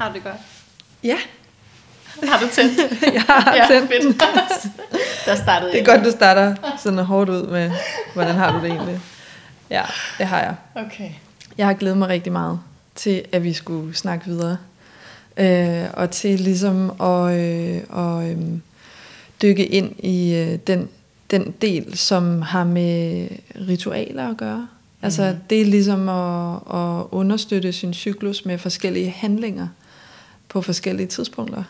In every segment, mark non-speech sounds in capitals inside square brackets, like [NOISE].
Har du det godt? Ja, Har du tændt? [LAUGHS] jeg har ja, tændt fedt. [LAUGHS] Der startede Det er godt, du starter sådan hårdt ud med, hvordan har du det egentlig? Ja, det har jeg. Okay. Jeg har glædet mig rigtig meget til, at vi skulle snakke videre. Øh, og til ligesom at, øh, og, øh, dykke ind i øh, den, den del, som har med ritualer at gøre. Altså det er ligesom at, at understøtte sin cyklus med forskellige handlinger på forskellige tidspunkter.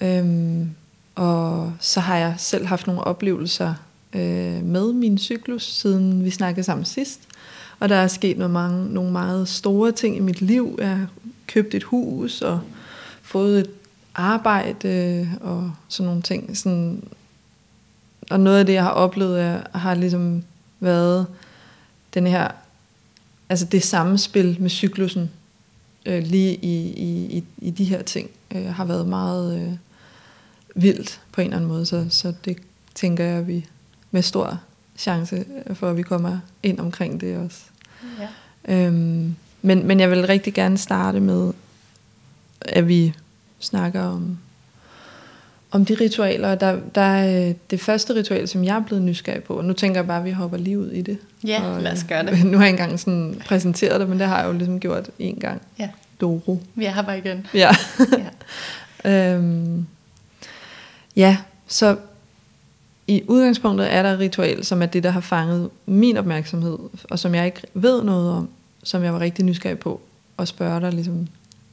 Øhm, og så har jeg selv haft nogle oplevelser øh, med min cyklus, siden vi snakkede sammen sidst. Og der er sket med mange, nogle meget store ting i mit liv. Jeg har købt et hus og fået et arbejde og sådan nogle ting. Sådan, og noget af det, jeg har oplevet, er, har ligesom været den her, altså det samspil med cyklusen, øh, lige i, i, i, i de her ting, øh, har været meget øh, vildt på en eller anden måde. Så, så det tænker jeg, at vi med stor chance for, at vi kommer ind omkring det også. Ja. Øhm, men, men jeg vil rigtig gerne starte med, at vi snakker om, om de ritualer. Der, der er øh, det første ritual, som jeg er blevet nysgerrig på, og nu tænker jeg bare, at vi hopper lige ud i det. Ja, og, lad os øh, gøre det. [LAUGHS] Nu har jeg engang sådan præsenteret det, men det har jeg jo ligesom gjort en gang. Ja. Doro. Vi er her bare igen. Ja. Ja. [LAUGHS] øhm, ja, så i udgangspunktet er der et ritual, som er det, der har fanget min opmærksomhed, og som jeg ikke ved noget om, som jeg var rigtig nysgerrig på, og spørge dig ligesom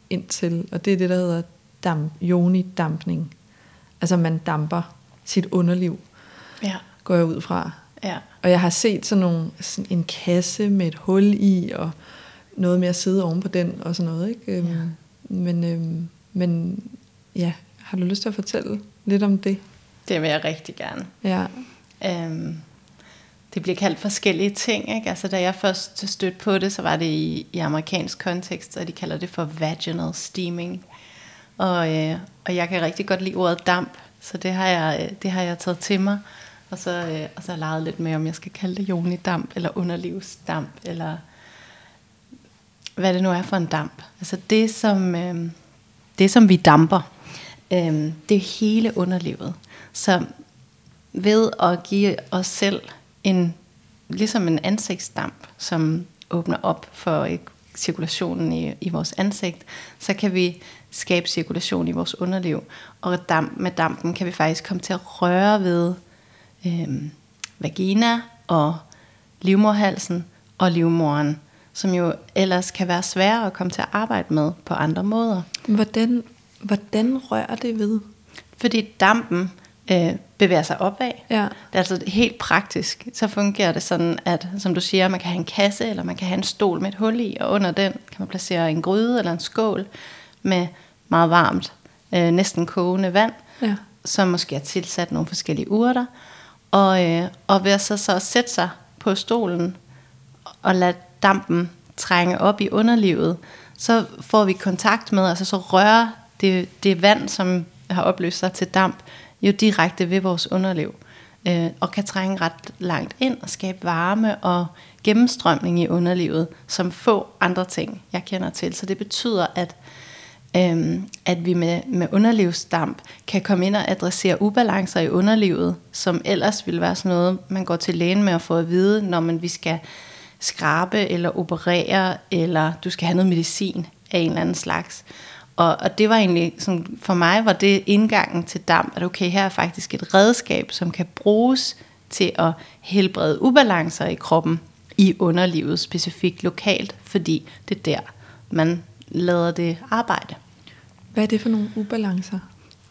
ind til. Og det er det, der hedder damp, yoni-dampning. Altså man damper sit underliv, Ja. går jeg ud fra. Ja. Og jeg har set sådan, nogle, sådan en kasse med et hul i, og noget med at sidde oven på den, og sådan noget. Ikke? Øhm, Ja. Men, øhm, men ja, har du lyst til at fortælle lidt om det? Det vil jeg rigtig gerne. Ja, Øhm, det bliver kaldt forskellige ting. Ikke? Altså, da jeg først stødte på det, så var det i, i amerikansk kontekst, og de kalder det for vaginal steaming. Og, øh, og jeg kan rigtig godt lide ordet damp, så det har jeg, øh, det har jeg taget til mig. Og så, øh, og så har jeg leget lidt med, om jeg skal kalde det jonidamp, eller underlivsdamp, eller hvad det nu er for en damp. Altså det, som, øh, det, som vi damper, øh, det er hele underlivet. Så ved at give os selv en, ligesom en ansigtsdamp, som åbner op for øh, cirkulationen i, i vores ansigt, så kan vi skabe cirkulation i vores underliv. Og damp, med dampen kan vi faktisk komme til at røre ved øh, vagina og livmorhalsen og livmoren, som jo ellers kan være svære at komme til at arbejde med på andre måder. hvordan, hvordan rører det ved? Fordi dampen øh, bevæger sig opad. Ja. Det er altså helt praktisk. Så fungerer det sådan, at som du siger, man kan have en kasse, eller man kan have en stol med et hul i, og under den kan man placere en gryde eller en skål med meget varmt, øh, næsten kogende vand, Ja. som måske er tilsat nogle forskellige urter. Og, øh, og ved at så, så sætte sig på stolen og lade dampen trænge op i underlivet, så får vi kontakt med, altså så rører det, det vand, som har opløst sig til damp, jo direkte ved vores underliv, øh, og kan trænge ret langt ind og skabe varme og gennemstrømning i underlivet, som få andre ting, jeg kender til. Så det betyder, at øhm, at vi med, med underlivsdamp kan komme ind og adressere ubalancer i underlivet, som ellers ville være sådan noget, man går til lægen med at få at vide, når man vi skal skrabe eller operere, eller du skal have noget medicin af en eller anden slags. Og, og det var egentlig, sådan, for mig var det indgangen til damp, at okay, her er faktisk et redskab, som kan bruges til at helbrede ubalancer i kroppen, i underlivet specifikt lokalt, fordi det er der, man lader det arbejde. Hvad er det for nogle ubalancer?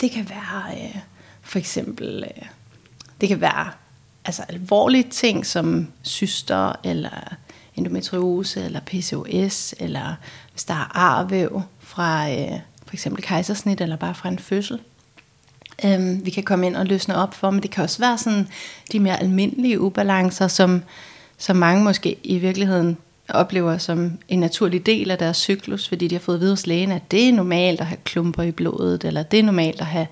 Det kan være øh, for eksempel, øh, det kan være altså alvorlige ting som syster, eller endometriose, eller PCOS, eller hvis der er arvæv fra øh, for eksempel kejsersnit, eller bare fra en fødsel. Øhm, vi kan komme ind og løsne op for, men det kan også være sådan de mere almindelige ubalancer, som, som mange måske i virkeligheden oplever som en naturlig del af deres cyklus, fordi de har fået at vide hos lægen, at det er normalt at have klumper i blodet, eller det er normalt at have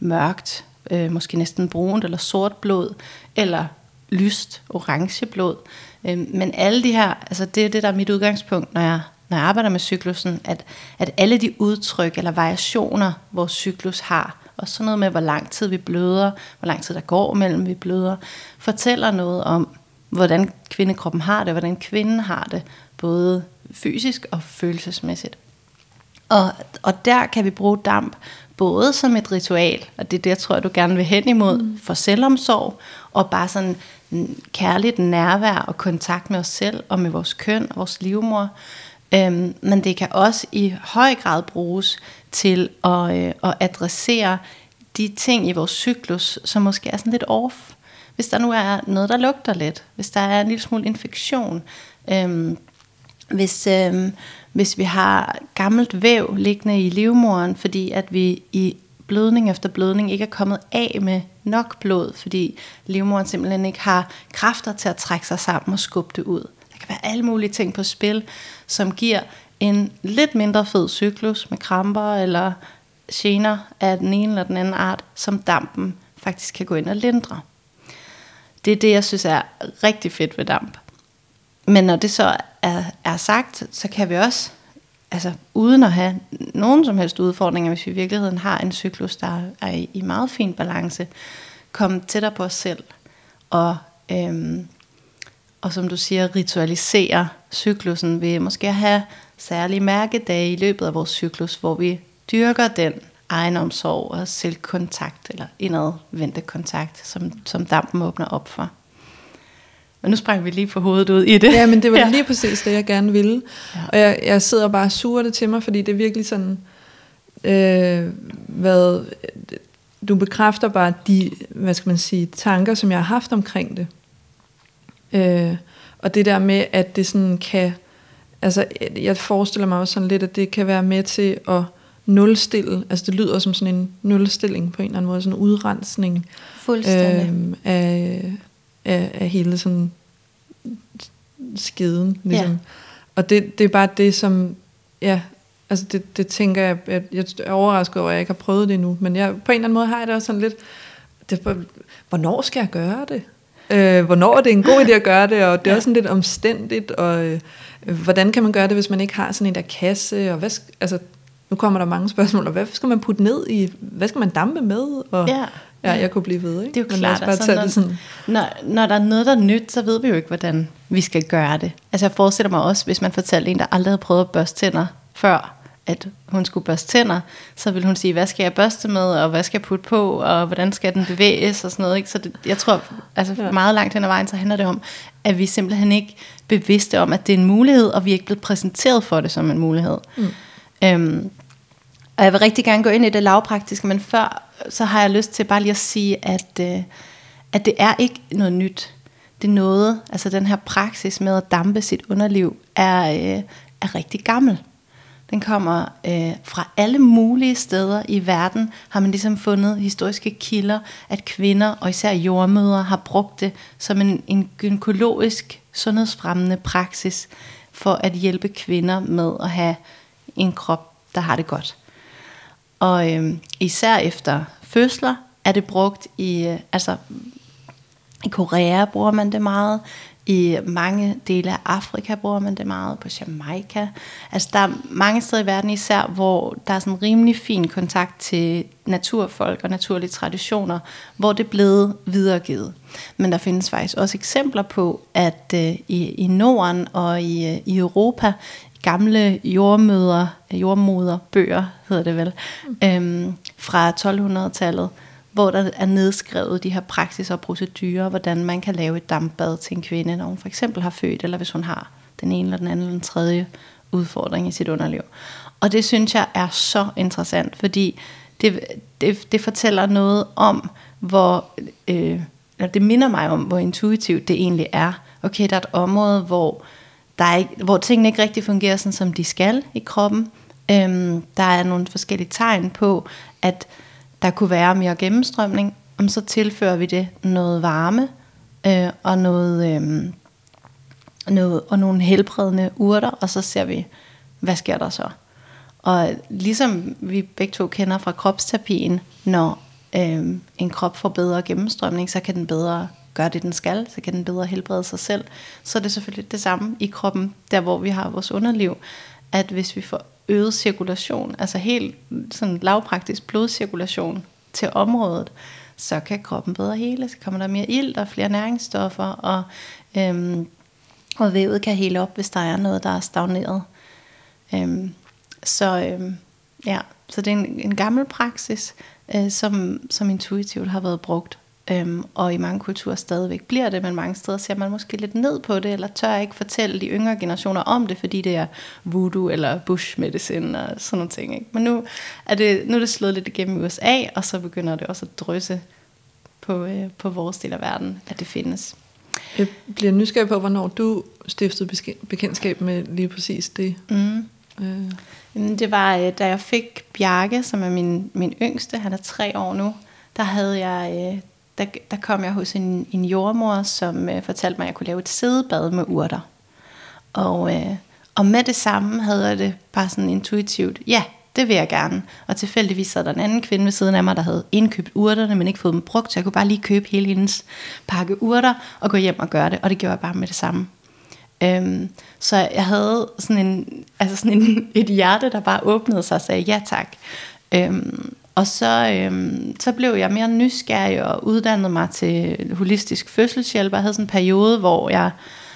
mørkt, øh, måske næsten brunt eller sort blod, eller lyst orange blod. Øh, men alle de her, altså det er det, der er mit udgangspunkt, når jeg, når jeg arbejder med cyklusen, at, at alle de udtryk eller variationer, vores cyklus har, og sådan noget med, hvor lang tid vi bløder, hvor lang tid der går mellem vi bløder, fortæller noget om, hvordan kvindekroppen har det, hvordan kvinden har det, både fysisk og følelsesmæssigt. Og, og der kan vi bruge damp både som et ritual, og det er det, jeg tror, du gerne vil hen imod, mm. for selvomsorg, og bare sådan kærligt nærvær og kontakt med os selv, og med vores køn og vores livmor. Øhm, men det kan også i høj grad bruges til at, øh, at adressere de ting i vores cyklus, som måske er sådan lidt off. Hvis der nu er noget, der lugter lidt, hvis der er en lille smule infektion, øhm, hvis, øhm, hvis vi har gammelt væv liggende i livmoren, fordi at vi i blødning efter blødning ikke er kommet af med nok blod, fordi livmoren simpelthen ikke har kræfter til at trække sig sammen og skubbe det ud. Der kan være alle mulige ting på spil, som giver en lidt mindre fed cyklus med kramper eller gener af den ene eller den anden art, som dampen faktisk kan gå ind og lindre. Det er det, jeg synes er rigtig fedt ved damp. Men når det så er, er sagt, så kan vi også, altså uden at have nogen som helst udfordringer, hvis vi i virkeligheden har en cyklus, der er i, i meget fin balance, komme tættere på os selv, og, øhm, og som du siger, ritualisere cyklusen ved måske at have særlige mærkedage i løbet af vores cyklus, hvor vi dyrker den egenomsorg og selvkontakt, eller indadvendte kontakt, som, som dampen åbner op for. Men nu sprang vi lige for hovedet ud i det. Ja, men det var [LAUGHS] ja. lige præcis det, jeg gerne ville. Ja. Og jeg, jeg sidder bare og suger det til mig, fordi det er virkelig sådan, øh, hvad, du bekræfter bare de, hvad skal man sige, tanker, som jeg har haft omkring det. Øh, og det der med, at det sådan kan, altså jeg forestiller mig også sådan lidt, at det kan være med til at nulstille, altså det lyder som sådan en nulstilling på en eller anden måde, sådan en udrensning Fuldstændig. Øh, af, af, af hele sådan skeden. Ligesom. Ja. Og det, det er bare det, som, ja, altså det, det tænker jeg, at jeg er overrasket over, at jeg ikke har prøvet det endnu, men jeg, på en eller anden måde har jeg det også sådan lidt, det, hvornår skal jeg gøre det? Øh, hvornår er det en god idé at gøre det, og det er også sådan lidt omstændigt, og øh, hvordan kan man gøre det, hvis man ikke har sådan en der kasse, og hvad, altså, nu kommer der mange spørgsmål, og hvad skal man putte ned i, hvad skal man dampe med, og ja. Ja, jeg kunne blive ved, ikke? Det er jo Men klart, bare altså, når, sådan. Når, når der er noget, der er nyt, så ved vi jo ikke, hvordan vi skal gøre det. Altså jeg forestiller mig også, hvis man fortalte en, der aldrig havde prøvet at børste tænder før, at hun skulle børste tænder, så vil hun sige, hvad skal jeg børste med, og hvad skal jeg putte på, og hvordan skal den bevæges, og sådan noget. Ikke? Så det, jeg tror, altså ja. meget langt hen ad vejen, så handler det om, at vi simpelthen ikke bevidste om, at det er en mulighed, og vi er ikke blevet præsenteret for det som en mulighed. Mm. Øhm, og jeg vil rigtig gerne gå ind i det lavpraktiske, men før så har jeg lyst til bare lige at sige, at, øh, at det er ikke noget nyt. Det er noget, altså den her praksis med at dampe sit underliv, er, øh, er rigtig gammel. Den kommer øh, fra alle mulige steder i verden, har man ligesom fundet historiske kilder, at kvinder og især jordmøder har brugt det som en, en gynekologisk sundhedsfremmende praksis for at hjælpe kvinder med at have en krop, der har det godt. Og øh, især efter fødsler er det brugt i, øh, altså i Korea bruger man det meget, i mange dele af Afrika bruger man det meget, på Jamaica. Altså der er mange steder i verden især, hvor der er sådan rimelig fin kontakt til naturfolk og naturlige traditioner, hvor det er blevet videregivet. Men der findes faktisk også eksempler på, at øh, i, i Norden og i, øh, i Europa gamle jordmøder, jordmoderbøger hedder det vel, mm. øhm, fra 1200-tallet, hvor der er nedskrevet de her praksis og procedurer, hvordan man kan lave et dampbad til en kvinde, når hun for eksempel har født, eller hvis hun har den ene eller den anden eller den tredje udfordring i sit underliv. Og det synes jeg er så interessant, fordi det, det, det fortæller noget om, hvor, øh, det minder mig om, hvor intuitivt det egentlig er. Okay, der er et område, hvor der er ikke, hvor tingene ikke rigtig fungerer sådan, som de skal i kroppen. Øhm, der er nogle forskellige tegn på, at der kunne være mere gennemstrømning, og så tilfører vi det noget varme øh, og noget, øh, noget og nogle helbredende urter, og så ser vi, hvad sker der så? Og ligesom vi begge to kender fra kropsterapien, når øh, en krop får bedre gennemstrømning, så kan den bedre gør det, den skal, så kan den bedre helbrede sig selv. Så er det selvfølgelig det samme i kroppen, der hvor vi har vores underliv, at hvis vi får øget cirkulation, altså helt sådan lavpraktisk blodcirkulation til området, så kan kroppen bedre hele, så kommer der mere ild og flere næringsstoffer, og, øhm, og vævet kan hele op, hvis der er noget, der er stagneret. Øhm, så øhm, ja, så det er en, en gammel praksis, øh, som, som intuitivt har været brugt. Øhm, og i mange kulturer stadigvæk bliver det, men mange steder ser man måske lidt ned på det, eller tør ikke fortælle de yngre generationer om det, fordi det er voodoo eller bush medicine og sådan nogle ting. Ikke? Men nu er, det, nu er det slået lidt igennem i USA, og så begynder det også at drysse på, øh, på vores del af verden, at det findes. Jeg bliver nysgerrig på, hvornår du stiftede bekendtskab med lige præcis det. Mm. Øh. Det var, øh, da jeg fik Bjarke, som er min, min yngste, han er tre år nu, der havde jeg... Øh, der, der kom jeg hos en, en jordmor, som øh, fortalte mig, at jeg kunne lave et sædebad med urter. Og, øh, og med det samme havde jeg det bare sådan intuitivt, ja, det vil jeg gerne. Og tilfældigvis sad der en anden kvinde ved siden af mig, der havde indkøbt urterne, men ikke fået dem brugt, så jeg kunne bare lige købe hele hendes pakke urter og gå hjem og gøre det. Og det gjorde jeg bare med det samme. Øhm, så jeg havde sådan, en, altså sådan en, [LAUGHS] et hjerte, der bare åbnede sig og sagde ja tak. Øhm, og så, øhm, så blev jeg mere nysgerrig og uddannede mig til holistisk fødselshjælper. Jeg havde sådan en periode, hvor jeg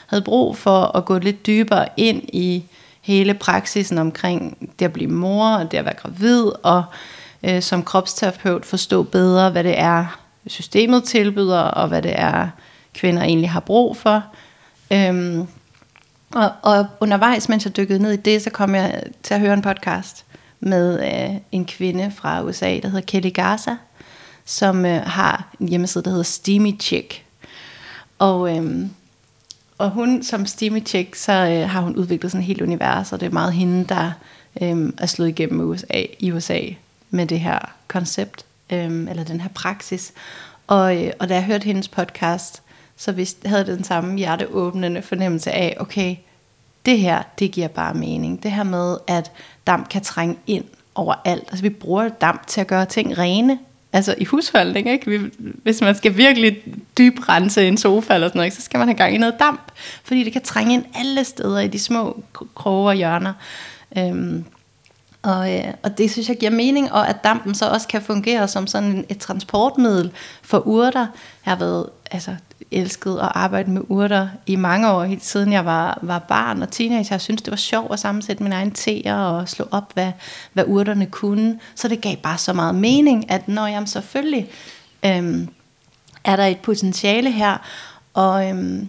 havde brug for at gå lidt dybere ind i hele praksisen omkring det at blive mor og det at være gravid, og øh, som kropsterapeut forstå bedre, hvad det er, systemet tilbyder, og hvad det er, kvinder egentlig har brug for. Øhm, og, og undervejs, mens jeg dykkede ned i det, så kom jeg til at høre en podcast med øh, en kvinde fra USA, der hedder Kelly Garza, som øh, har en hjemmeside, der hedder Steamy Chick. Og, øh, og hun som Steamy Chick, så øh, har hun udviklet sådan et helt univers, og det er meget hende, der øh, er slået igennem USA, i USA med det her koncept, øh, eller den her praksis. Og, øh, og da jeg hørte hendes podcast, så vidste, havde den samme hjerteåbnende fornemmelse af, okay, det her, det giver bare mening. Det her med, at damp kan trænge ind overalt. Altså vi bruger damp til at gøre ting rene. Altså i husholdning, ikke? Vi, hvis man skal virkelig dybrense en sofa eller sådan noget, så skal man have gang i noget damp. Fordi det kan trænge ind alle steder i de små kroge og hjørner. Øhm, og, øh, og det synes jeg giver mening, og at dampen så også kan fungere som sådan et transportmiddel for urter. Jeg har været altså, elsket at arbejde med urter i mange år, helt siden jeg var, var barn og teenager. Jeg synes, det var sjovt at sammensætte min egen teer og slå op, hvad, hvad urterne kunne. Så det gav bare så meget mening, at når jeg selvfølgelig øhm, er der et potentiale her, og øhm,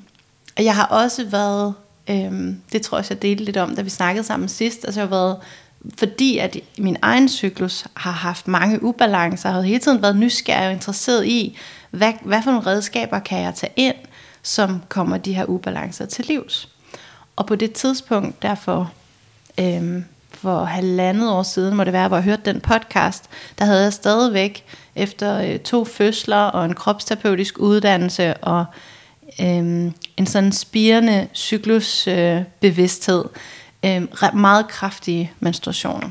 jeg har også været, øhm, det tror jeg, jeg delte lidt om, da vi snakkede sammen sidst, altså jeg har været fordi at min egen cyklus har haft mange ubalancer, har hele tiden været nysgerrig og interesseret i, hvad, hvad for nogle redskaber kan jeg tage ind, som kommer de her ubalancer til livs. Og på det tidspunkt, derfor øhm, for halvandet år siden, må det være, hvor jeg hørte den podcast, der havde jeg stadigvæk efter øh, to fødsler og en kropsterapeutisk uddannelse og øhm, en sådan spirende cyklusbevidsthed, øh, øh, meget kraftige menstruationer.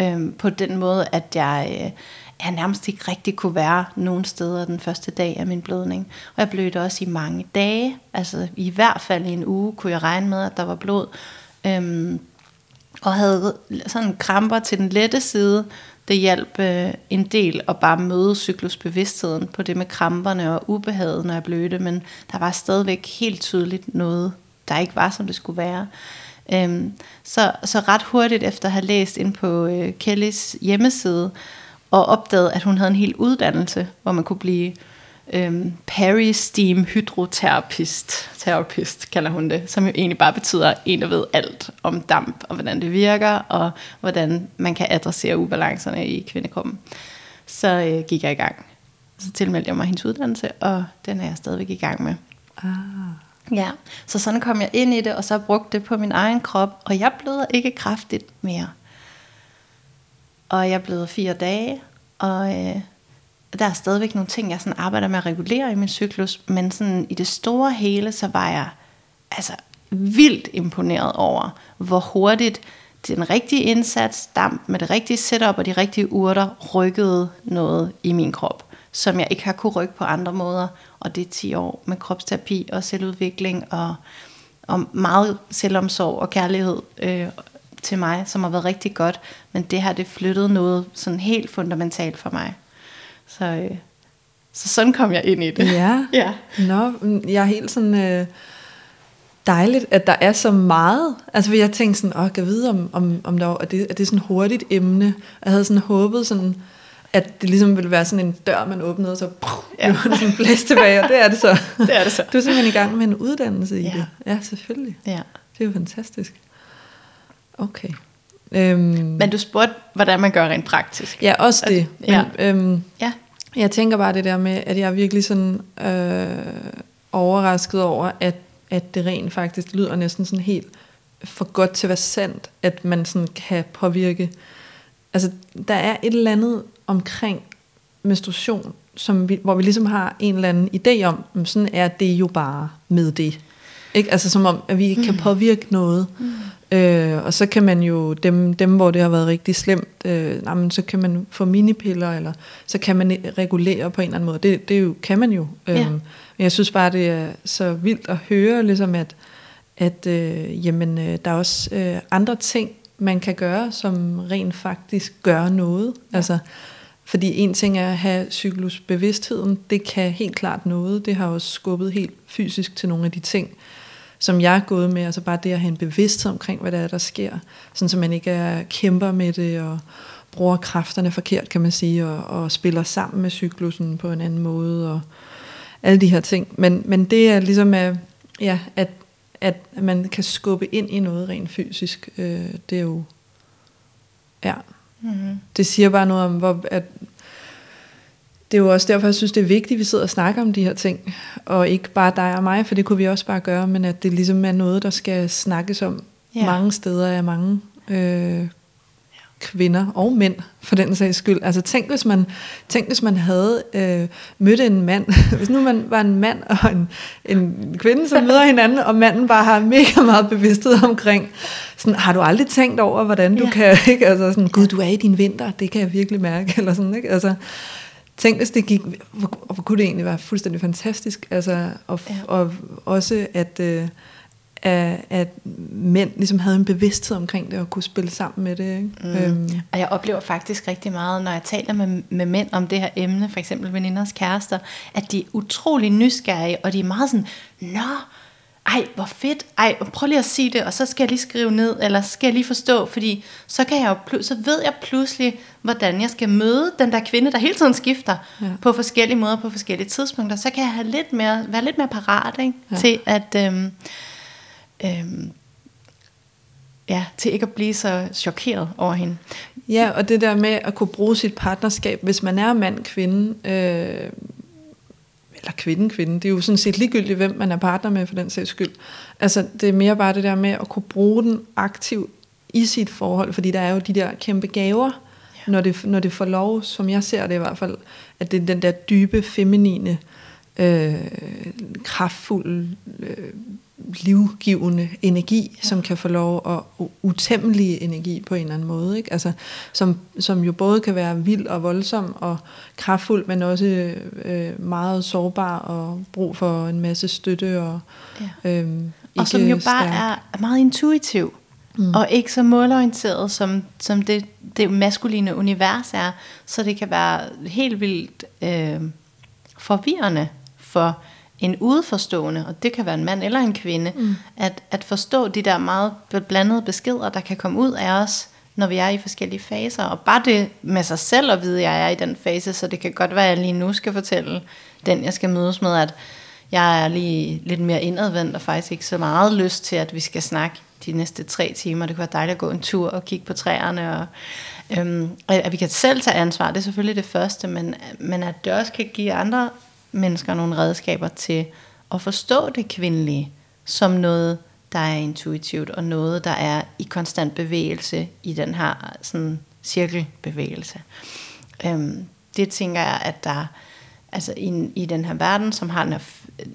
Øh, på den måde, at jeg... Øh, jeg nærmest ikke rigtig kunne være nogen steder den første dag af min blødning. Og jeg blødte også i mange dage. Altså i hvert fald i en uge kunne jeg regne med, at der var blod. Øhm, og havde sådan kramper til den lette side. Det hjalp øh, en del at bare møde cyklusbevidstheden på det med kramperne og ubehaget, når jeg blødte. Men der var stadigvæk helt tydeligt noget, der ikke var, som det skulle være. Øhm, så, så ret hurtigt efter at have læst ind på øh, Kellys hjemmeside, og opdagede, at hun havde en hel uddannelse, hvor man kunne blive øhm, peristeam hydroterapist, terapist kalder hun det, som jo egentlig bare betyder en, der ved alt om damp, og hvordan det virker, og hvordan man kan adressere ubalancerne i kvindekroppen. Så øh, gik jeg i gang. Så tilmeldte jeg mig hendes uddannelse, og den er jeg stadigvæk i gang med. Ah. Ja, så sådan kom jeg ind i det, og så brugte det på min egen krop, og jeg bløder ikke kraftigt mere. Og jeg bløder fire dage, og øh, der er stadigvæk nogle ting, jeg sådan arbejder med at regulere i min cyklus, men sådan i det store hele, så var jeg altså vildt imponeret over, hvor hurtigt den rigtige indsats, damp med det rigtige setup og de rigtige urter, rykkede noget i min krop, som jeg ikke har kunne rykke på andre måder. Og det er 10 år med kropsterapi og selvudvikling og, og meget selvomsorg og kærlighed øh, til mig, som har været rigtig godt, men det her, det flyttede noget sådan helt fundamentalt for mig. Så, øh, så sådan kom jeg ind i det. Ja. [LAUGHS] ja. Nå, jeg er helt sådan øh, dejligt, at der er så meget. Altså, jeg tænkte sådan, åh, kan jeg vide, om, om, om der at det, at det er sådan et hurtigt emne. Jeg havde sådan håbet sådan, at det ligesom ville være sådan en dør, man åbnede, og så pff, ja. blev sådan blæst tilbage, og det er det så. [LAUGHS] Det er det så. Du er simpelthen i gang med en uddannelse i Ja. det. Ja, selvfølgelig. Ja. Det er jo fantastisk. Okay. Øhm, Men du spurgte, hvordan man gør rent praktisk. ja, også det. Men, Ja. øhm, Ja. Jeg tænker bare det der med, at jeg er virkelig sådan øh, overrasket over, at, at det rent faktisk lyder næsten sådan helt for godt til at være sandt, at man sådan kan påvirke. Altså, der er et eller andet omkring menstruation, som vi, hvor vi ligesom har en eller anden idé om, "Men sådan er det jo bare med det. Ikke? Altså som om, at vi ikke kan påvirke noget. Mm. Øh, og så kan man jo, dem, dem hvor det har været rigtig slemt, øh, nej, men så kan man få minipiller, eller så kan man regulere på en eller anden måde. Det, det jo, kan man jo. Ja. Øhm, men jeg synes bare, det er så vildt at høre, ligesom at, at øh, jamen, øh, der er også øh, andre ting, man kan gøre, som rent faktisk gør noget. Ja. Altså, fordi en ting er at have cyklusbevidstheden, det kan helt klart noget. Det har også skubbet helt fysisk til nogle af de ting, som jeg er gået med. Altså bare det at have en bevidsthed omkring, hvad der er, der sker. Sådan så man ikke er kæmper med det og bruger kræfterne forkert, kan man sige, og, og spiller sammen med cyklusen på en anden måde, og alle de her ting. Men, men det er ligesom, at, ja, at, at man kan skubbe ind i noget rent fysisk. Øh, det er jo, ja, Mm-hmm. det siger bare noget om, hvor, at det er jo også derfor, jeg synes, det er vigtigt, at vi sidder og snakker om de her ting, og ikke bare dig og mig, for det kunne vi også bare gøre, men at det ligesom er noget, der skal snakkes om Ja. mange steder af mange øh, kvinder og mænd, for den sags skyld. Altså tænk, hvis man, tænk, hvis man havde øh, mødt en mand, [LAUGHS] hvis nu man var en mand og en, en kvinde, som møder hinanden, og manden bare har mega meget bevidsthed omkring, sådan, har du aldrig tænkt over, hvordan du Ja. kan, [LAUGHS] ikke? Altså sådan, gud, du er i din vinter, det kan jeg virkelig mærke, eller sådan, ikke? Altså, tænk, hvis det gik, hvor, hvor kunne det egentlig være fuldstændig fantastisk, altså, og, Ja. og også, at, øh, at, at mænd ligesom havde en bevidsthed omkring det, og kunne spille sammen med det, ikke? Mm. Øhm, Og jeg oplever faktisk rigtig meget, når jeg taler med, med mænd om det her emne, for eksempel veninders kærester, at de er utrolig nysgerrige, og de er meget sådan, nå, ej, hvor fedt, ej, prøv lige at sige det, og så skal jeg lige skrive ned, eller skal jeg lige forstå, fordi så, kan jeg jo så ved jeg pludselig, hvordan jeg skal møde den der kvinde, der hele tiden skifter ja. På forskellige måder, på forskellige tidspunkter, så kan jeg have lidt mere, være lidt mere parat ikke? Ja. til at... Øhm, øhm, ja, til ikke at blive så chokeret over hende. Ja, og det der med at kunne bruge sit partnerskab, hvis man er mand, kvinde, øh, eller kvinde, kvinde, det er jo sådan set ligegyldigt, hvem man er partner med for den sags skyld. Altså, det er mere bare det der med at kunne bruge den aktivt i sit forhold, fordi der er jo de der kæmpe gaver, ja. når, det, når det får lov, som jeg ser det i hvert fald, at det er den der dybe, feminine, øh, kraftfulde, øh, livgivende energi, som kan få lov, og u- utæmmelig energi på en eller anden måde, ikke? Altså, som, som jo både kan være vild og voldsom og kraftfuld, men også øh, meget sårbar og brug for en masse støtte og Ja. øhm, Og som jo bare stærk. er meget intuitiv, mm. og ikke så målorienteret, som, som det, det maskuline univers er. Så det kan være helt vildt øh, forvirrende for en udeforstående, og det kan være en mand eller en kvinde, mm. at, at forstå de der meget blandede beskeder, der kan komme ud af os, når vi er i forskellige faser. Og bare det med sig selv at vide, at jeg er i den fase, så det kan godt være, at jeg lige nu skal fortælle den, jeg skal mødes med, at jeg er lige lidt mere indadvendt, og faktisk ikke så meget lyst til, at vi skal snakke de næste tre timer. Det kunne være dejligt at gå en tur og kigge på træerne. Og, øhm, at vi kan selv tage ansvar, det er selvfølgelig det første, men, men at det også kan give andre mennesker nogle redskaber til at forstå det kvindelige som noget, der er intuitivt, og noget, der er i konstant bevægelse i den her sådan, cirkelbevægelse. Øhm, det tænker jeg, at der altså i, i den her verden, som har den her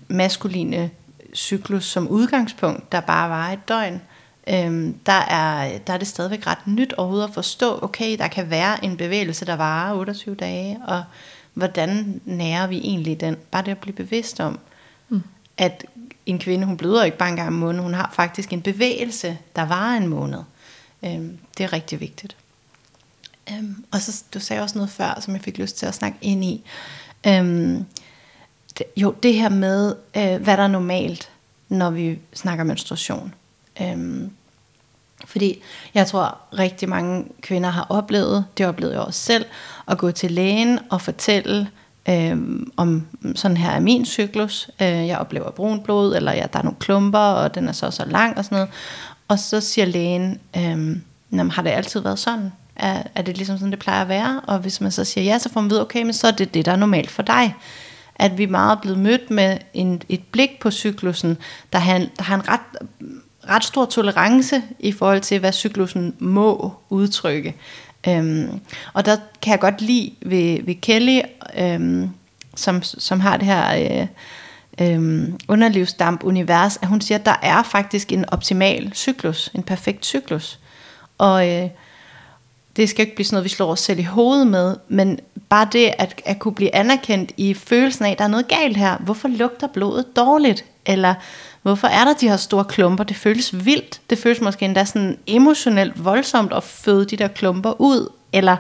maskuline cyklus som udgangspunkt, der bare var et døgn, øhm, der, er, der er det stadigvæk ret nyt overhovedet at forstå, okay, der kan være en bevægelse, der varer 28 dage, og hvordan nærer vi egentlig den? Bare det at blive bevidst om, mm. at en kvinde, hun bløder ikke bare en gang om måneden, hun har faktisk en bevægelse, der varer en måned. Øhm, det er rigtig vigtigt. Øhm, og så du sagde også noget før, som jeg fik lyst til at snakke ind i. Øhm, det, jo, det her med, øh, hvad der er normalt, når vi snakker menstruation. Øhm, fordi jeg tror, rigtig mange kvinder har oplevet, det oplevede jeg også selv, at gå til lægen og fortælle, øh, om sådan her er min cyklus. Øh, jeg oplever brun blod, eller ja, der er nogle klumper, og den er så så lang og sådan noget. Og så siger lægen, øhm, har det altid været sådan? Er, er det ligesom sådan, det plejer at være? Og hvis man så siger ja, så får man vide, okay, men så er det det, der er normalt for dig. At vi meget er blevet mødt med en, et blik på cyklusen, der har, der har en ret, ret stor tolerance i forhold til, hvad cyklusen må udtrykke. Øhm, og der kan jeg godt lide ved, ved Kelly, øhm, som, som har det her øh, øh, underlivsdamp-univers, at hun siger, at der er faktisk en optimal cyklus, en perfekt cyklus. Og øh, det skal ikke blive sådan noget, vi slår os selv i hovedet med, men bare det at, at kunne blive anerkendt i følelsen af, at der er noget galt her. Hvorfor lugter blodet dårligt? Eller hvorfor er der de her store klumper? Det føles vildt. Det føles måske endda sådan emotionelt voldsomt at føde de der klumper ud. Eller,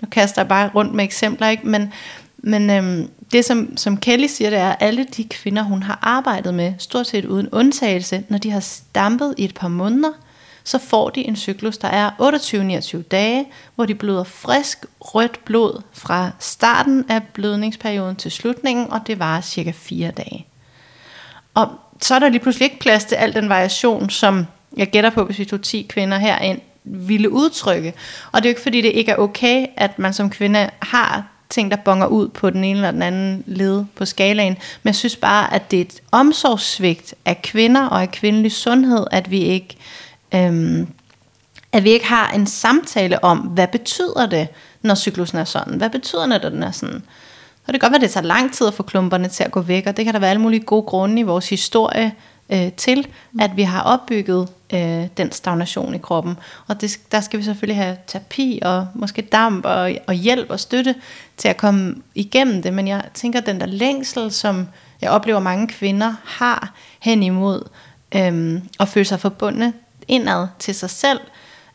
nu kaster jeg bare rundt med eksempler, ikke? men, men øhm, det som, som Kelly siger, det er, at alle de kvinder, hun har arbejdet med, stort set uden undtagelse, når de har stampet i et par måneder, så får de en cyklus, der er 28-29 dage, hvor de bløder frisk rødt blod fra starten af blødningsperioden til slutningen, og det varer cirka 4 dage. Og så er der lige pludselig ikke plads til al den variation, som jeg gætter på, hvis vi tog 10 kvinder herind, ville udtrykke. Og det er jo ikke fordi, det ikke er okay, at man som kvinde har ting, der bonger ud på den ene eller den anden led på skalaen. Men jeg synes bare, at det er et omsorgssvigt af kvinder og af kvindelig sundhed, at vi ikke øhm, at vi ikke har en samtale om, hvad betyder det, når cyklusen er sådan? Hvad betyder det, når den er sådan? Så det kan godt være, at det tager lang tid at få klumperne til at gå væk, og det kan der være alle mulige gode grunde i vores historie øh, til, at vi har opbygget øh, den stagnation i kroppen. Og det, der skal vi selvfølgelig have terapi og måske damp og, og hjælp og støtte til at komme igennem det. Men jeg tænker, at den der længsel, som jeg oplever mange kvinder har hen imod, øh, og føle sig forbundet indad til sig selv,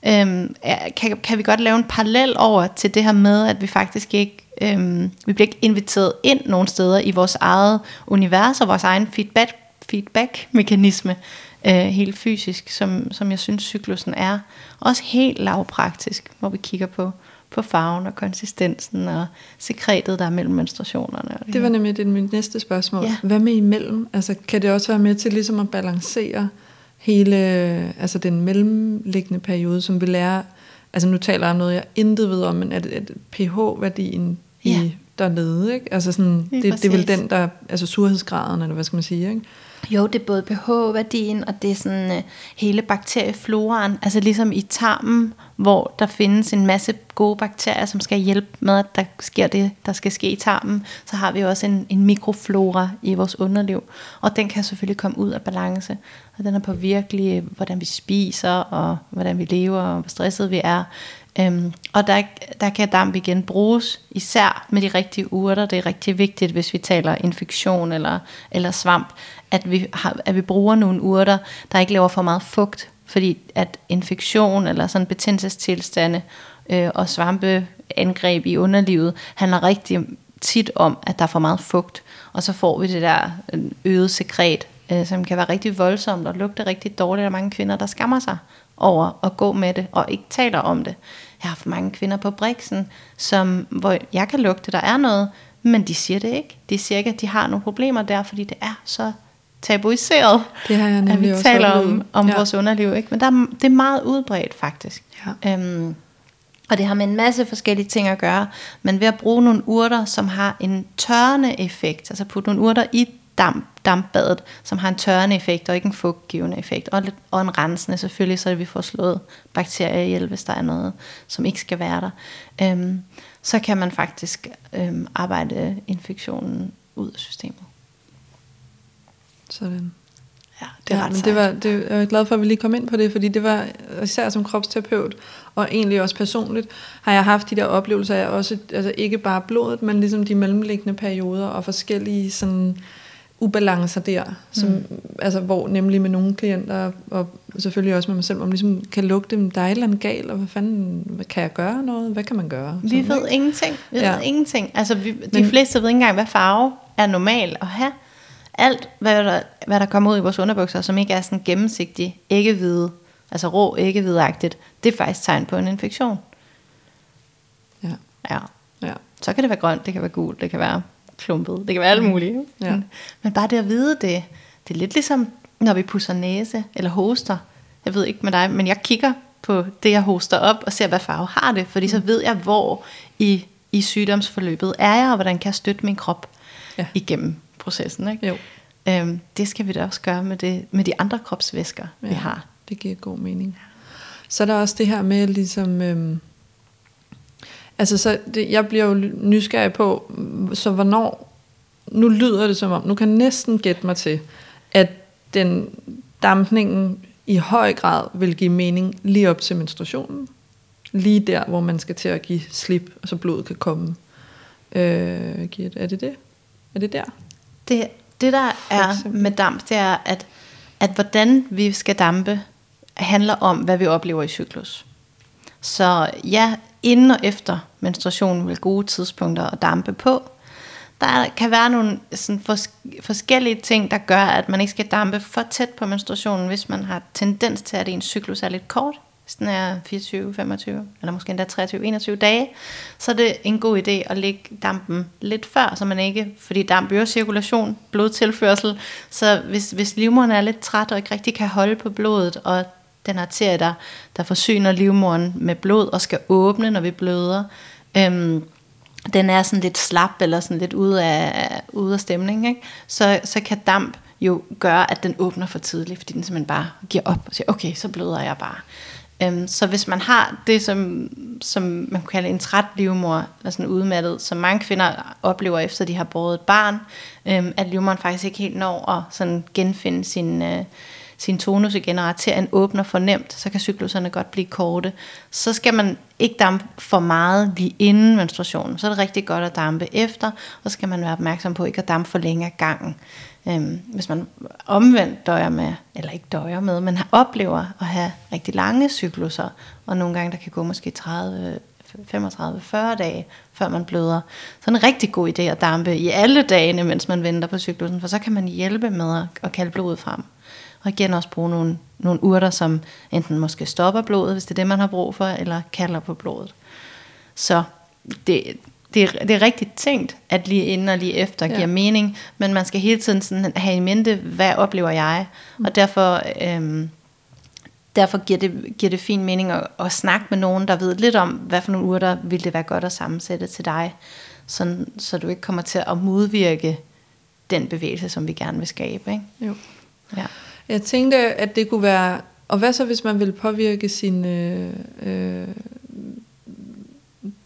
øhm, kan, kan vi godt lave en parallel over til det her med, at vi faktisk ikke, øhm, vi bliver ikke inviteret ind nogen steder i vores eget univers og vores egen feedback, feedback-mekanisme, øh, helt fysisk, som, som jeg synes cyklusen er. Også helt lavpraktisk, hvor vi kigger på, på farven og konsistensen og sekretet, der er mellem menstruationerne. Og det, det var nemlig det, mit næste spørgsmål. Ja. Hvad med imellem? Altså, kan det også være med til ligesom at balancere hele altså den mellemliggende periode, som vi lærer, altså nu taler jeg om noget, jeg intet ved om, men er det, pH-værdien ja. i dernede, ikke? Altså sådan, det, det, det er vel den, der, altså surhedsgraden, eller hvad skal man sige, ikke? Jo, det er både pH-værdien, og det er sådan uh, hele bakteriefloraen, altså ligesom i tarmen, hvor der findes en masse gode bakterier, som skal hjælpe med, at der sker det, der skal ske i tarmen, så har vi også en, en mikroflora i vores underliv, og den kan selvfølgelig komme ud af balance, og den er på virkelig, hvordan vi spiser, og hvordan vi lever, og hvor stresset vi er, Øhm, og der, der kan damp igen bruges, især med de rigtige urter. Det er rigtig vigtigt, hvis vi taler infektion eller, eller svamp, at vi, har, at vi bruger nogle urter, der ikke laver for meget fugt. Fordi at infektion eller sådan betændelsestilstande øh, og svampeangreb i underlivet handler rigtig tit om, at der er for meget fugt. Og så får vi det der øh, øget sekret, øh, som kan være rigtig voldsomt og lugte rigtig dårligt. Der er mange kvinder, der skammer sig over at gå med det og ikke taler om det. Jeg har haft mange kvinder på Brixen, som, hvor jeg kan lugte, der er noget, men de siger det ikke. De siger ikke, at de har nogle problemer der, fordi det er så tabuiseret, det har jeg at vi også taler om, om ja. vores underliv. Ikke? Men der, det er meget udbredt faktisk. Ja. Øhm, og det har med en masse forskellige ting at gøre. Men ved at bruge nogle urter, som har en tørrende effekt, altså putte nogle urter i damp, dampbadet, som har en tørrende effekt og ikke en fugtgivende effekt. Og, lidt, og en rensende selvfølgelig, så vi får slået bakterier ihjel, hvis der er noget, som ikke skal være der. Øhm, så kan man faktisk øhm, arbejde infektionen ud af systemet. Sådan. Ja, det er ja, men det var, det, jeg er glad for, at vi lige kom ind på det, fordi det var især som kropsterapeut, og egentlig også personligt, har jeg haft de der oplevelser af også, altså ikke bare blodet, men ligesom de mellemliggende perioder og forskellige sådan, ubalancer der, som, mm. altså, hvor nemlig med nogle klienter, og selvfølgelig også med mig selv, man ligesom kan lugte dem, der er et eller andet galt, og hvad fanden, hvad, kan jeg gøre noget? Hvad kan man gøre? Vi ved ikke? ingenting. Vi ja. ved ingenting. Altså, vi, de Men, fleste ved ikke engang, hvad farve er normal at have. Alt, hvad der, hvad der kommer ud i vores underbukser, som ikke er sådan gennemsigtig, ikke hvide, altså rå, ikke hvidagtigt, det er faktisk tegn på en infektion. Ja. Ja. ja. Så kan det være grønt, det kan være gult, det kan være klumpet. Det kan være alt muligt. Ja. Men, men bare det at vide det, det er lidt ligesom, når vi pusser næse eller hoster. Jeg ved ikke med dig, men jeg kigger på det, jeg hoster op, og ser, hvad farve har det. Fordi så mm. ved jeg, hvor i, i sygdomsforløbet er jeg, og hvordan kan jeg støtte min krop ja. igennem processen. Ikke? Jo. Øhm, det skal vi da også gøre med, det, med de andre kropsvæsker, ja, vi har. det giver god mening. Så er der også det her med ligesom... Øhm, Altså, så det, jeg bliver jo nysgerrig på, så hvornår, nu lyder det som om, nu kan næsten gætte mig til, at den dampningen i høj grad vil give mening lige op til menstruationen. Lige der, hvor man skal til at give slip, og så blodet kan komme. Øh, er det det? Er det der? Det, det der er med damp, det er, at, at hvordan vi skal dampe, handler om, hvad vi oplever i cyklus. Så ja, inden og efter menstruationen vil gode tidspunkter at dampe på. Der kan være nogle sådan fors- forskellige ting, der gør, at man ikke skal dampe for tæt på menstruationen, hvis man har tendens til, at ens cyklus er lidt kort. Hvis den er 24, 25, eller måske endda 23, 21 dage, så er det en god idé at lægge dampen lidt før, så man ikke, fordi damp øger cirkulation, blodtilførsel, så hvis, hvis livmoderen er lidt træt og ikke rigtig kan holde på blodet, og den arterie, der, der forsyner livmoderen med blod og skal åbne, når vi bløder. Øhm, den er sådan lidt slap eller sådan lidt ude af, ude af stemning, ikke? Så, så kan damp jo gøre, at den åbner for tidligt, fordi den simpelthen bare giver op og siger, okay, så bløder jeg bare. Øhm, så hvis man har det, som, som man kan kalde en træt livmor, eller sådan udmattet, som mange kvinder oplever efter de har båret et barn, øhm, at livmoren faktisk ikke helt når at sådan genfinde sin, øh, sin tonus igen, og arterien åbner for nemt, så kan cykluserne godt blive korte. Så skal man ikke dampe for meget lige inden menstruationen. Så er det rigtig godt at dampe efter, og så skal man være opmærksom på ikke at dampe for længe af gangen. Øhm, hvis man omvendt døjer med, eller ikke døjer med, men oplever at have rigtig lange cykluser, og nogle gange der kan gå måske 30, 35-40 dage, før man bløder. Så er en rigtig god idé at dampe i alle dagene, mens man venter på cyklusen, for så kan man hjælpe med at kalde blodet frem. Og igen også bruge nogle, nogle urter, som enten måske stopper blodet, hvis det er det, man har brug for, eller kalder på blodet. Så det, det, er, det er rigtigt tænkt, at lige inden og lige efter ja. giver mening, men man skal hele tiden sådan have i mente, hvad oplever jeg? Mm. Og derfor, øhm, derfor giver, det, giver det fin mening at, at snakke med nogen, der ved lidt om, hvad for nogle urter vil det være godt at sammensætte til dig, sådan, så du ikke kommer til at modvirke den bevægelse, som vi gerne vil skabe. Ikke? Jo. Ja. Jeg tænkte, at det kunne være... Og hvad så, hvis man vil påvirke sin... Øh, øh,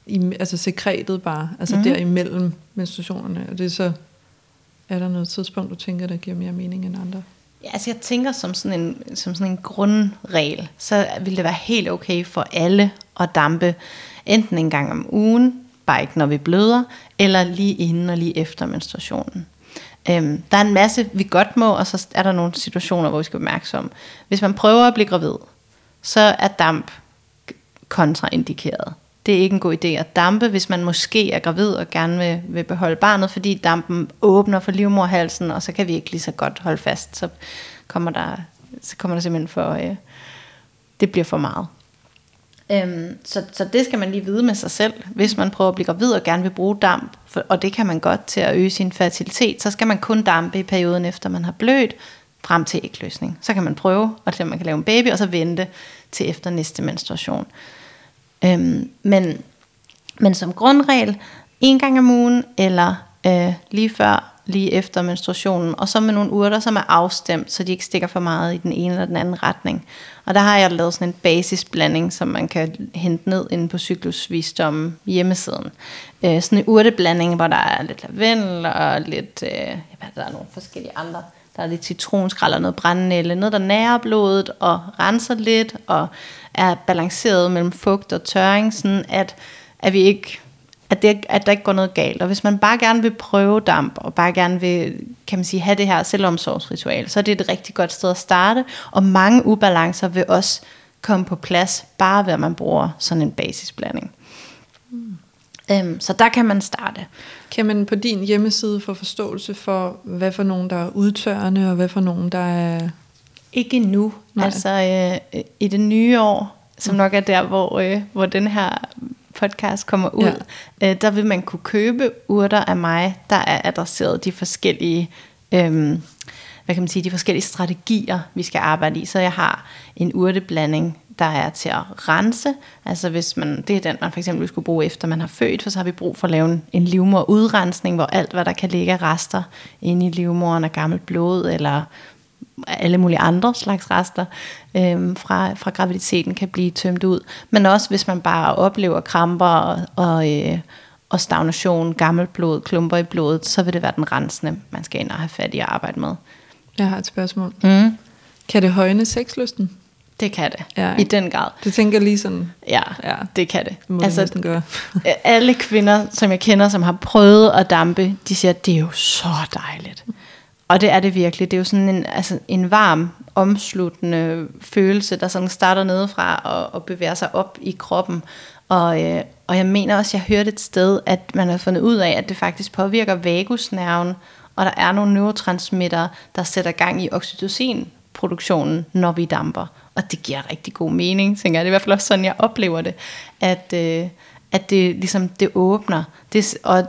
i, altså sekretet bare, altså mm. der imellem menstruationerne, og det er så, er der noget tidspunkt, du tænker, der giver mere mening end andre? Ja, altså jeg tænker som sådan en, som sådan en grundregel, så vil det være helt okay for alle at dampe enten en gang om ugen, bare ikke når vi bløder, eller lige inden og lige efter menstruationen. Øhm, der er en masse, vi godt må, og så er der nogle situationer, hvor vi skal være opmærksomme. Hvis man prøver at blive gravid, så er damp kontraindikeret. Det er ikke en god idé at dampe, hvis man måske er gravid og gerne vil, vil beholde barnet, fordi dampen åbner for livmorhalsen, og så kan vi ikke lige så godt holde fast. Så kommer der, så kommer der simpelthen for, øh, det bliver for meget. Øhm, så, så det skal man lige vide med sig selv, hvis man prøver at blive gravid og gerne vil bruge damp, for, og det kan man godt til at øge sin fertilitet, så skal man kun dampe i perioden efter man har blødt, frem til ægløsning. Så kan man prøve, og så man kan lave en baby, og så vente til efter næste menstruation. Øhm, men, men som grundregel, en gang om ugen, eller øh, lige før lige efter menstruationen, og så med nogle urter, som er afstemt, så de ikke stikker for meget i den ene eller den anden retning. Og der har jeg lavet sådan en basisblanding, som man kan hente ned inde på Cyklusvisdom hjemmesiden. Øh, sådan en urteblanding, hvor der er lidt lavendel og lidt, øh, ja, der er nogle forskellige andre. Der er lidt citronskrald og noget brændnælle, noget der nærer blodet og renser lidt, og er balanceret mellem fugt og tørring, sådan at, at vi ikke at, det, at der ikke går noget galt. Og hvis man bare gerne vil prøve damp, og bare gerne vil, kan man sige, have det her selvomsorgsritual, så er det et rigtig godt sted at starte. Og mange ubalancer vil også komme på plads, bare ved at man bruger sådan en basisblanding. Mm. Øhm, så der kan man starte. Kan man på din hjemmeside få forståelse for, hvad for nogen, der er udtørrende, og hvad for nogen, der er... Ikke nu. Nej. Altså øh, i det nye år, som nok er der, hvor, øh, hvor den her podcast kommer ud, ja. øh, der vil man kunne købe urter af mig, der er adresseret de forskellige, øh, hvad kan man sige, de forskellige strategier, vi skal arbejde i. Så jeg har en urteblanding, der er til at rense. Altså hvis man, det er den, man for eksempel skulle bruge efter man har født, for så har vi brug for at lave en, en livmorudrensning, hvor alt, hvad der kan ligge af rester inde i livmoren af gammelt blod, eller alle mulige andre slags rester øhm, fra, fra graviditeten kan blive tømt ud. Men også hvis man bare oplever kramper og, og, øh, og stagnation, gammelt blod, klumper i blodet, så vil det være den rensende, man skal ind og have fat i at arbejde med. Jeg har et spørgsmål. Mm. Kan det højne sexlysten? Det kan det, ja, i den grad. Det tænker lige sådan. Ja, ja. det kan det. det må altså, det gøre. [LAUGHS] alle kvinder, som jeg kender, som har prøvet at dampe, de siger, at det er jo så dejligt. Og det er det virkelig. Det er jo sådan en, altså en varm, omsluttende følelse, der sådan starter nedefra og, og bevæger sig op i kroppen. Og, øh, og jeg mener også, jeg hørte et sted, at man har fundet ud af, at det faktisk påvirker vagusnerven, og der er nogle neurotransmitter, der sætter gang i oxytocin-produktionen, når vi damper. Og det giver rigtig god mening, tænker jeg. Det er i hvert fald også sådan, jeg oplever det. At, øh, at det ligesom det åbner. Det, og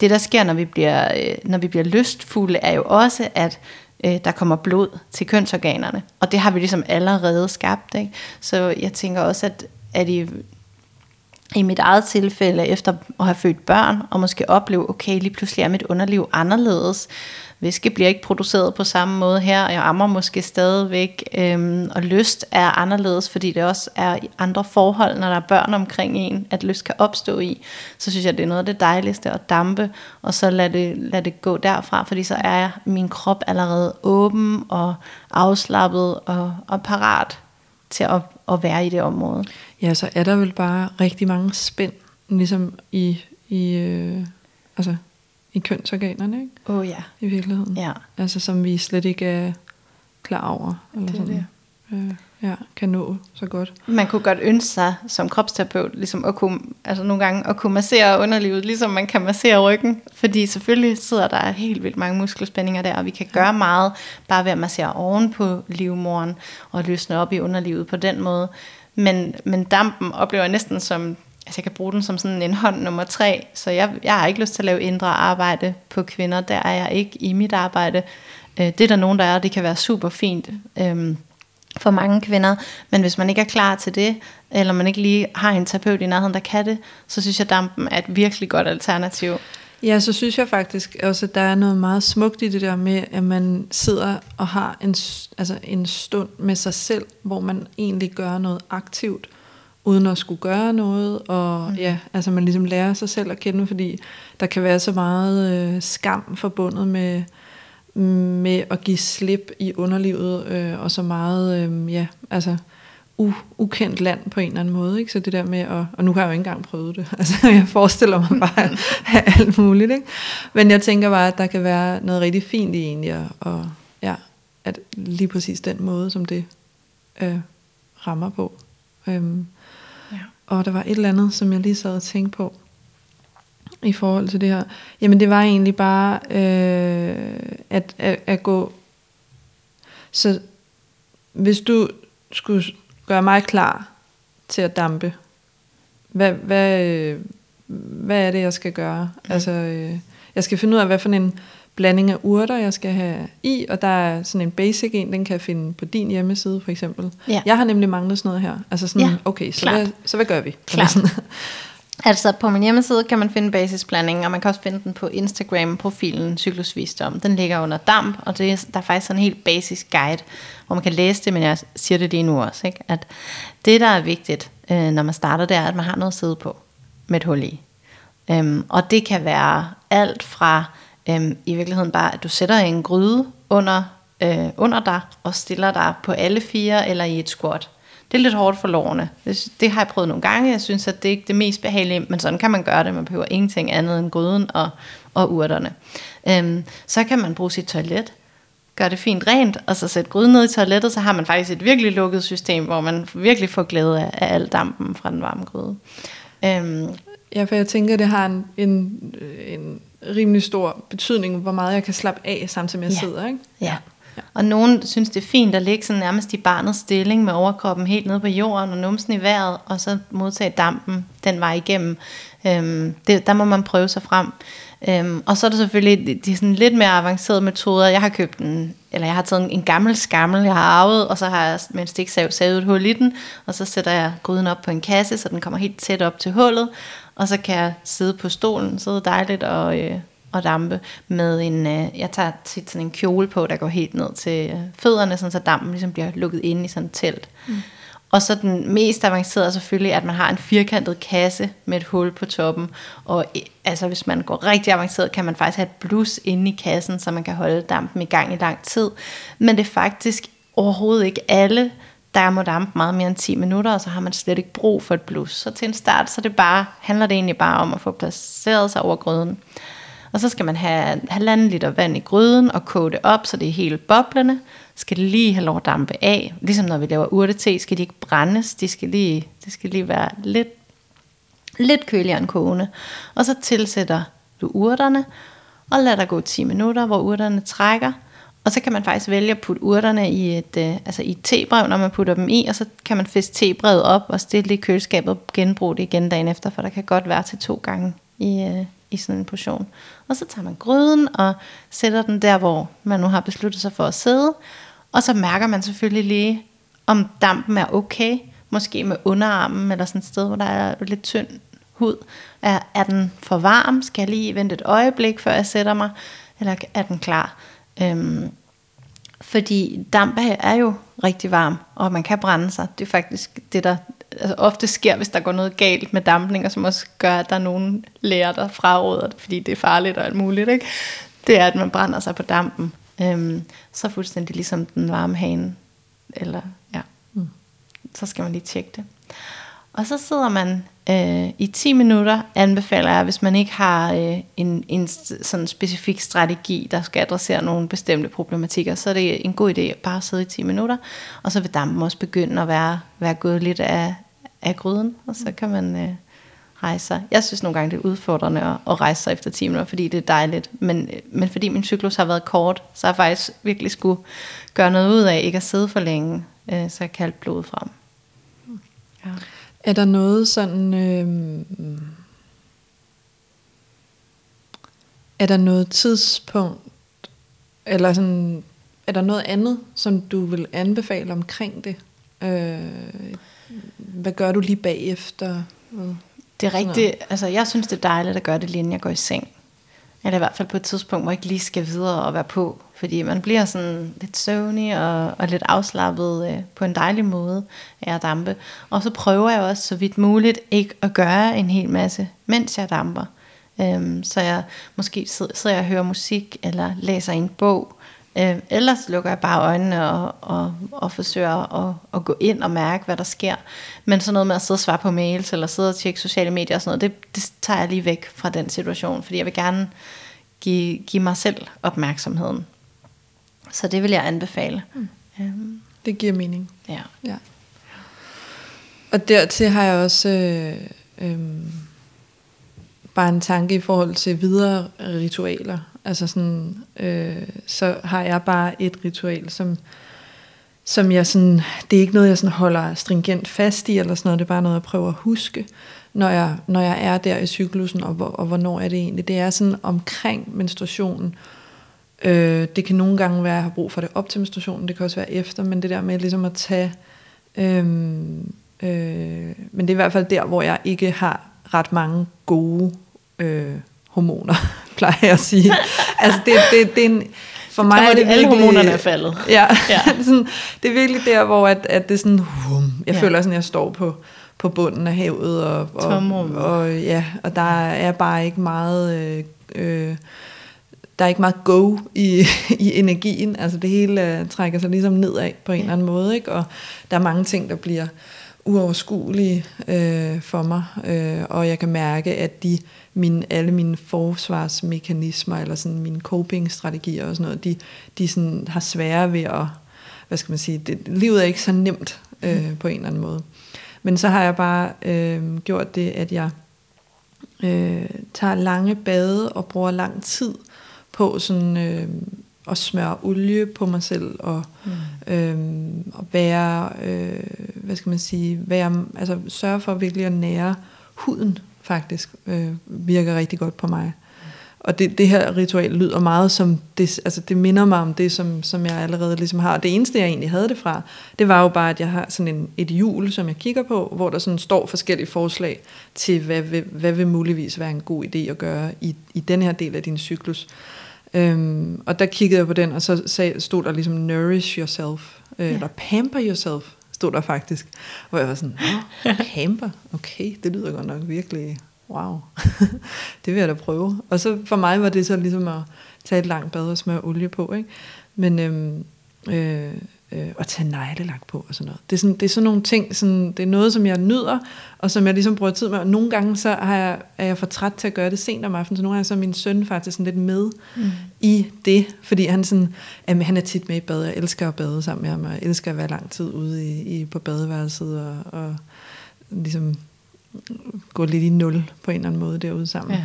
det der sker, når vi bliver, øh, når vi bliver lystfulde, er jo også, at øh, der kommer blod til kønsorganerne. Og det har vi ligesom allerede skabt. Ikke? Så jeg tænker også, at, at i, i mit eget tilfælde, efter at have født børn, og måske opleve, okay, lige pludselig er mit underliv anderledes, væske bliver ikke produceret på samme måde her, og jeg ammer måske stadigvæk, øhm, og lyst er anderledes, fordi det også er andre forhold, når der er børn omkring en, at lyst kan opstå i, så synes jeg, det er noget af det dejligste at dampe, og så lade det, lad det gå derfra, fordi så er min krop allerede åben og afslappet og, og parat til at, at være i det område. Ja, så er der vel bare rigtig mange spænd, ligesom i, i øh, altså i kønsorganerne, ikke? Åh oh, ja. I virkeligheden. Ja. Altså som vi slet ikke er klar over. Eller det er sådan, det. Øh, ja, kan nå så godt. Man kunne godt ønske sig som kropsterapeut, ligesom at kunne, altså nogle gange at kunne massere underlivet, ligesom man kan massere ryggen. Fordi selvfølgelig sidder der helt vildt mange muskelspændinger der, og vi kan gøre meget bare ved at massere oven på livmoren og løsne op i underlivet på den måde. Men, men dampen oplever jeg næsten som altså jeg kan bruge den som sådan en hånd nummer tre, så jeg, jeg har ikke lyst til at lave indre arbejde på kvinder, der er jeg ikke i mit arbejde. Øh, det er der nogen, der er, det kan være super fint øh, for mange kvinder, men hvis man ikke er klar til det, eller man ikke lige har en terapeut i nærheden, der kan det, så synes jeg, dampen er et virkelig godt alternativ. Ja, så synes jeg faktisk også, at der er noget meget smukt i det der med, at man sidder og har en, altså en stund med sig selv, hvor man egentlig gør noget aktivt, uden at skulle gøre noget, og mm. ja, altså man ligesom lærer sig selv at kende, fordi der kan være så meget øh, skam forbundet med, med at give slip i underlivet, øh, og så meget, øh, ja, altså u, ukendt land på en eller anden måde, ikke? så det der med, at, og nu har jeg jo ikke engang prøvet det, [LAUGHS] altså jeg forestiller mig bare at [LAUGHS] have alt muligt, ikke? men jeg tænker bare, at der kan være noget rigtig fint i egentlig, og, og ja, at lige præcis den måde, som det øh, rammer på. Øhm, og der var et eller andet, som jeg lige sad og tænkte på, i forhold til det her. Jamen det var egentlig bare, øh, at, at, at gå, så hvis du skulle gøre mig klar til at dampe, hvad, hvad, hvad er det, jeg skal gøre? Mm. Altså, øh, jeg skal finde ud af, hvad for en blanding af urter, jeg skal have i, og der er sådan en basic en, den kan jeg finde på din hjemmeside for eksempel. Ja. Jeg har nemlig manglet sådan noget her. Altså sådan, ja, okay, så hvad, så hvad gør vi? [LAUGHS] Klart. Altså på min hjemmeside kan man finde basisblandingen, og man kan også finde den på Instagram-profilen Cyklusvisdom. Den ligger under damp, og det er, der er faktisk sådan en helt basisk guide, hvor man kan læse det, men jeg siger det lige nu også, ikke? at det der er vigtigt, øh, når man starter, det er, at man har noget at sidde på med et hul i. Øhm, og det kan være alt fra øhm, i virkeligheden bare, at du sætter en gryde under, øh, under dig og stiller dig på alle fire eller i et squat. Det er lidt hårdt for lårene. Det, det har jeg prøvet nogle gange. Jeg synes, at det ikke er det mest behagelige, men sådan kan man gøre det. Man behøver ingenting andet end gryden og, og urterne. Øhm, så kan man bruge sit toilet gør det fint rent, og så sætte gryden ned i toilettet, så har man faktisk et virkelig lukket system, hvor man virkelig får glæde af, af al dampen fra den varme gryde. Øhm, ja, for jeg tænker, det har en, en, en rimelig stor betydning, hvor meget jeg kan slappe af, samtidig med at ja. sidder, ikke? Ja. ja. Og nogen synes, det er fint at ligge sådan nærmest i barnets stilling med overkroppen helt nede på jorden og numsen i vejret, og så modtage dampen den vej igennem. Øhm, det, der må man prøve sig frem. Øhm, og så er der selvfølgelig de, de sådan lidt mere avancerede metoder. Jeg har købt en, eller jeg har taget en, en gammel skammel, jeg har arvet, og så har jeg med en stiksav savet et hul i den, og så sætter jeg gryden op på en kasse, så den kommer helt tæt op til hullet, og så kan jeg sidde på stolen, sidde dejligt og, øh, og dampe med en, øh, jeg tager tit sådan en kjole på, der går helt ned til øh, fødderne, sådan så dampen ligesom bliver lukket ind i sådan et telt. Mm. Og så den mest avancerede er selvfølgelig, at man har en firkantet kasse med et hul på toppen. Og altså, hvis man går rigtig avanceret, kan man faktisk have et blus inde i kassen, så man kan holde dampen i gang i lang tid. Men det er faktisk overhovedet ikke alle, der må dampe meget mere end 10 minutter, og så har man slet ikke brug for et blus. Så til en start, så det bare, handler det egentlig bare om at få placeret sig over gryden. Og så skal man have halvanden liter vand i gryden og koge det op, så det er helt boblende skal det lige have lov at dampe af. Ligesom når vi laver urtete, skal de ikke brændes. De skal lige, det skal lige være lidt, lidt køligere end kogende. Og så tilsætter du urterne, og lader der gå 10 minutter, hvor urterne trækker. Og så kan man faktisk vælge at putte urterne i et, øh, altså i et tebrev, når man putter dem i, og så kan man fiske tebrevet op og stille det i køleskabet og genbruge det igen dagen efter, for der kan godt være til to gange i, øh, i sådan en portion. Og så tager man gryden og sætter den der, hvor man nu har besluttet sig for at sidde, og så mærker man selvfølgelig lige, om dampen er okay. Måske med underarmen, eller sådan et sted, hvor der er lidt tynd hud. Er, er den for varm? Skal jeg lige vente et øjeblik, før jeg sætter mig? Eller er den klar? Øhm, fordi damp er jo rigtig varm, og man kan brænde sig. Det er faktisk det, der altså ofte sker, hvis der går noget galt med dampning, og som også gør, at der er nogen lærer, der fraråder det, fordi det er farligt og alt muligt. Ikke? Det er, at man brænder sig på dampen. Øhm, så fuldstændig ligesom den varme hane. Eller, ja. Mm. Så skal man lige tjekke det. Og så sidder man øh, i 10 minutter, anbefaler jeg, hvis man ikke har øh, en, en sådan specifik strategi, der skal adressere nogle bestemte problematikker, så er det en god idé bare at sidde i 10 minutter, og så vil dampen også begynde at være, være gået lidt af, af gryden, og så kan man øh, rejse sig. Jeg synes nogle gange, det er udfordrende at, at rejse sig efter 10 minutter, fordi det er dejligt. Men, men fordi min cyklus har været kort, så har jeg faktisk virkelig skulle gøre noget ud af ikke at sidde for længe, øh, så jeg kan blodet frem. Ja. Er der noget sådan... Øh, er der noget tidspunkt, eller sådan, er der noget andet, som du vil anbefale omkring det? Øh, hvad gør du lige bagefter? Det er rigtigt. Altså, jeg synes, det er dejligt at gøre det, lige inden jeg går i seng. Eller i hvert fald på et tidspunkt, hvor jeg ikke lige skal videre og være på. Fordi man bliver sådan lidt søvnig og, og lidt afslappet øh, på en dejlig måde af at dampe. Og så prøver jeg også så vidt muligt ikke at gøre en hel masse, mens jeg damper. Øhm, så jeg måske sidder, sidder jeg og hører musik, eller læser en bog, Øh, ellers lukker jeg bare øjnene og, og, og forsøger at, at gå ind og mærke, hvad der sker. Men sådan noget med at sidde og svare på mails, eller sidde og tjekke sociale medier og sådan noget, det, det tager jeg lige væk fra den situation, fordi jeg vil gerne give, give mig selv opmærksomheden. Så det vil jeg anbefale. Mm. Um, det giver mening. Ja. ja. Og dertil har jeg også øh, øh, bare en tanke i forhold til videre ritualer. Altså sådan, øh, så har jeg bare et ritual, som, som jeg sådan, det er ikke noget, jeg sådan holder stringent fast i, eller sådan noget, det er bare noget, jeg prøver at huske, når jeg, når jeg er der i cyklusen, og, og hvornår er det egentlig. Det er sådan omkring menstruationen. Øh, det kan nogle gange være, at jeg har brug for det op til menstruationen, det kan også være efter, men det der med ligesom at tage, øh, øh, men det er i hvert fald der, hvor jeg ikke har ret mange gode øh, hormoner, [LAUGHS] plejer jeg at sige. altså det, det, det er en, for mig er det alle virkelig, hormonerne er faldet. Ja, ja. [LAUGHS] sådan, det er virkelig der, hvor at, at det er sådan, hum, jeg ja. føler sådan, at jeg står på, på bunden af havet, og, og, og, ja, og der er bare ikke meget, øh, øh, der er ikke meget go i, [LAUGHS] i energien. Altså det hele uh, trækker sig ligesom nedad på en eller anden måde. Ikke? Og der er mange ting, der bliver uoverskuelige øh, for mig. Øh, og jeg kan mærke, at de, mine, alle mine forsvarsmekanismer, eller sådan mine coping-strategier og sådan noget, de, de sådan har svære ved at, hvad skal man sige, det, livet er ikke så nemt øh, på en eller anden måde. Men så har jeg bare øh, gjort det, at jeg øh, tager lange bade og bruger lang tid på sådan øh, at smøre olie på mig selv og mm. øh, og være øh, hvad skal man sige være altså sørge for virkelig at nære huden faktisk øh, virker rigtig godt på mig. Og det, det her ritual lyder meget som, det, altså det minder mig om det, som, som jeg allerede ligesom har. Det eneste, jeg egentlig havde det fra, det var jo bare, at jeg har sådan en, et hjul, som jeg kigger på, hvor der sådan står forskellige forslag til, hvad vil, hvad vil muligvis være en god idé at gøre i, i den her del af din cyklus. Øhm, og der kiggede jeg på den, og så sag, stod der ligesom nourish yourself, øh, ja. eller pamper yourself, stod der faktisk. Hvor jeg var sådan, pamper, okay, det lyder godt nok virkelig wow, [LAUGHS] det vil jeg da prøve. Og så for mig var det så ligesom at tage et langt bad og smøre olie på, ikke? Men øhm, øh, øh, at tage neglelak på og sådan noget. Det er sådan, det er sådan nogle ting, sådan, det er noget, som jeg nyder, og som jeg ligesom bruger tid med. Og nogle gange så har jeg, er jeg for træt til at gøre det sent om aftenen, så nogle gange så er min søn faktisk sådan lidt med mm. i det, fordi han, sådan, jamen, han er tit med i bad. Jeg elsker at bade sammen med ham, og jeg elsker at være lang tid ude i, i, på badeværelset, og, og ligesom gå lidt i nul på en eller anden måde derude sammen. Ja.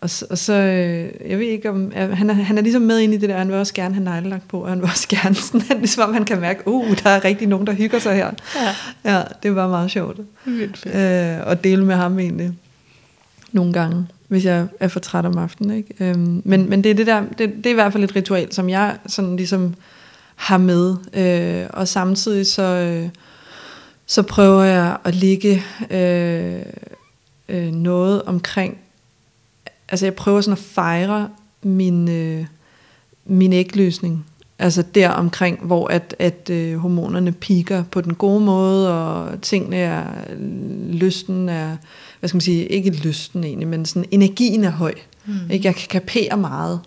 Og, og så, øh, jeg ved ikke om, han er, han er ligesom med ind i det der, han vil også gerne have neglelagt på, og han vil også [LAUGHS] gerne sådan, at ligesom om han kan mærke, uh, der er rigtig nogen, der hygger sig her. Ja, ja det var meget sjovt. Vildt fedt. Øh, at dele med ham egentlig, nogle gange, hvis jeg er for træt om aftenen. Ikke? Øhm, men, men det er det der, det, det er i hvert fald et ritual, som jeg sådan ligesom har med, øh, og samtidig så... Øh, så prøver jeg at ligge øh, øh, noget omkring, altså jeg prøver sådan at fejre min, øh, min ægløsning. Altså der omkring, hvor at, at øh, hormonerne piker på den gode måde, og tingene er, lysten er, hvad skal man sige, ikke lysten egentlig, men sådan energien er høj. Mm. Ikke? Jeg kan kapere meget.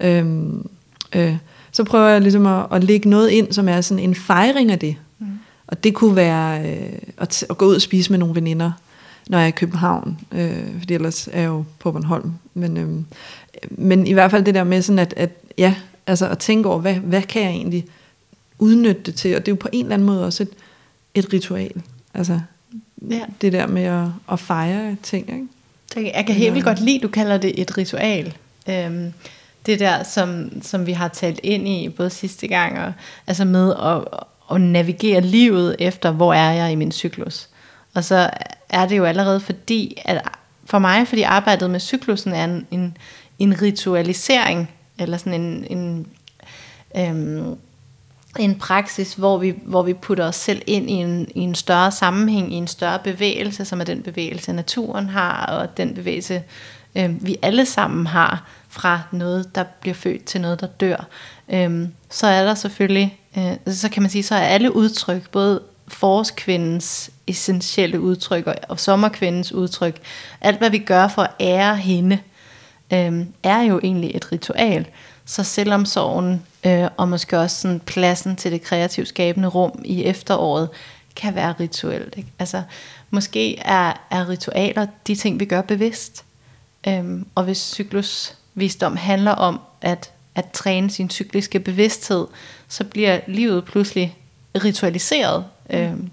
Øhm, øh, så prøver jeg ligesom at, at lægge noget ind, som er sådan en fejring af det. Og det kunne være øh, at, at gå ud og spise med nogle veninder, når jeg er i København, øh, fordi ellers er jeg jo på Bornholm. Men, øh, men i hvert fald det der med sådan, at, at ja, altså at tænke over, hvad, hvad kan jeg egentlig udnytte det til? Og det er jo på en eller anden måde også et, et ritual. Altså ja. det der med at, at fejre ting, ikke? Jeg kan helt vildt godt lide, du kalder det et ritual. Øhm, det der, som, som vi har talt ind i, både sidste gang, og, altså med at, at navigere livet efter, hvor er jeg i min cyklus. Og så er det jo allerede fordi, at for mig, fordi arbejdet med cyklusen er en, en, en ritualisering, eller sådan en, en, øhm, en praksis, hvor vi, hvor vi putter os selv ind i en, i en større sammenhæng, i en større bevægelse, som er den bevægelse, naturen har, og den bevægelse, øhm, vi alle sammen har, fra noget, der bliver født til noget, der dør. Øhm, så er der selvfølgelig øh, så kan man sige, så er alle udtryk, både forskvindens essentielle udtryk og, sommerkvindens udtryk, alt hvad vi gør for at ære hende, øh, er jo egentlig et ritual. Så selvom sorgen, øh, og måske også sådan pladsen til det kreativt skabende rum i efteråret, kan være rituelt. Ikke? Altså, måske er, er ritualer de ting, vi gør bevidst. Øhm, og hvis cyklusvisdom handler om at at træne sin cykliske bevidsthed, så bliver livet pludselig ritualiseret. Mm. Øhm,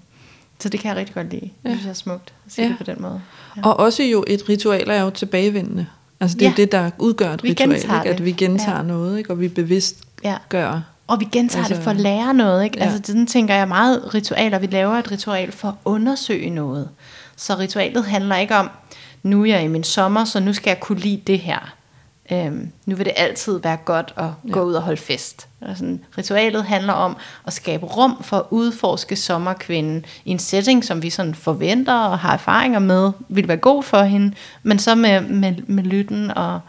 så det kan jeg rigtig godt lide. Ja. Det synes jeg er smukt at sige ja. det på den måde. Ja. Og også jo et ritual er jo tilbagevendende. Altså det er ja. jo det, der udgør et vi ritual, ikke? at vi gentager ja. noget, ikke? og vi bevidst ja. gør. Og vi gentager altså, det for at lære noget. Ikke? Ja. Altså, sådan tænker jeg meget ritualer. Vi laver et ritual for at undersøge noget. Så ritualet handler ikke om, nu er jeg i min sommer, så nu skal jeg kunne lide det her. Øhm, nu vil det altid være godt at ja. gå ud og holde fest. Og sådan, ritualet handler om at skabe rum for at udforske sommerkvinden i en setting, som vi sådan forventer og har erfaringer med, vil være god for hende, men så med, med, med lytten og,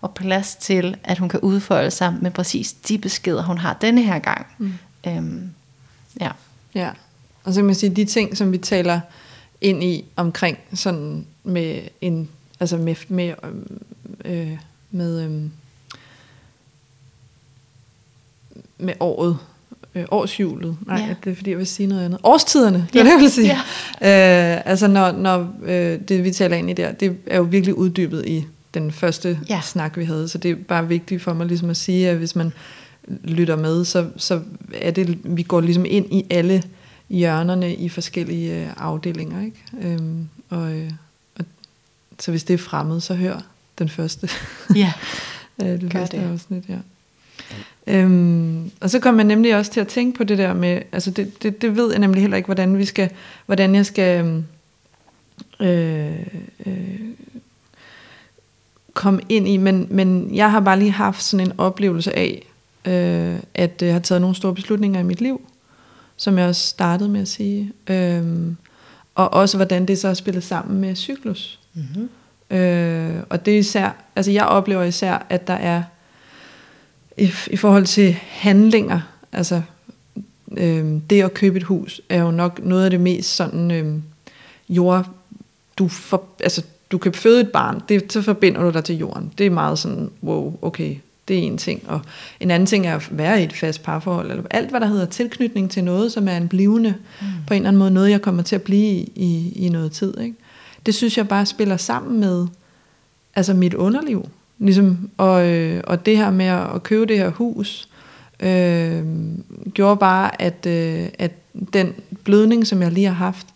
og plads til, at hun kan udfolde sig med præcis de beskeder, hun har denne her gang. Mm. Øhm, ja. ja, og så kan man sige, de ting, som vi taler ind i omkring sådan med en, altså med, med øh, med øhm, med året, øh, årshjulet. Nej, Ja. ja. det er fordi, jeg vil sige noget andet. Årstiderne, det er det, jeg vil sige. Ja. Øh, altså, når, når øh, det, vi taler ind i der, det er jo virkelig uddybet i den første Ja. ja. snak, vi havde. Så det er bare vigtigt for mig ligesom at sige, at hvis man lytter med, så, så er det, vi går ligesom ind i alle hjørnerne i forskellige øh, afdelinger. Ikke? Øhm, og, øh, og, så hvis det er fremmed, så hør den første. Ja. [LAUGHS] Øh, det Gør første det. afsnit, ja. Øhm, og så kommer man nemlig også til at tænke på det der med, altså det, det, det ved jeg nemlig heller ikke, hvordan vi skal, hvordan jeg skal øh, øh, komme ind i, men, men jeg har bare lige haft sådan en oplevelse af, øh, at jeg har taget nogle store beslutninger i mit liv, som jeg også startede med at sige, øhm, og også hvordan det så er spillet sammen med cyklus. Mm-hmm. Øh, og det er især, altså jeg oplever især, at der er i, i forhold til handlinger, altså øh, det at købe et hus, er jo nok noget af det mest sådan øh, jord, du, for, altså, du kan føde et barn, det, så forbinder du dig til jorden. Det er meget sådan, wow, okay, det er en ting. Og en anden ting er at være i et fast parforhold, eller alt hvad der hedder tilknytning til noget, som er en blivende, mm. på en eller anden måde, noget jeg kommer til at blive i, i, i noget tid. Ikke? Det synes jeg bare spiller sammen med altså mit underliv. Ligesom, og, øh, og det her med at, købe det her hus, øh, gjorde bare, at, øh, at den blødning, som jeg lige har haft,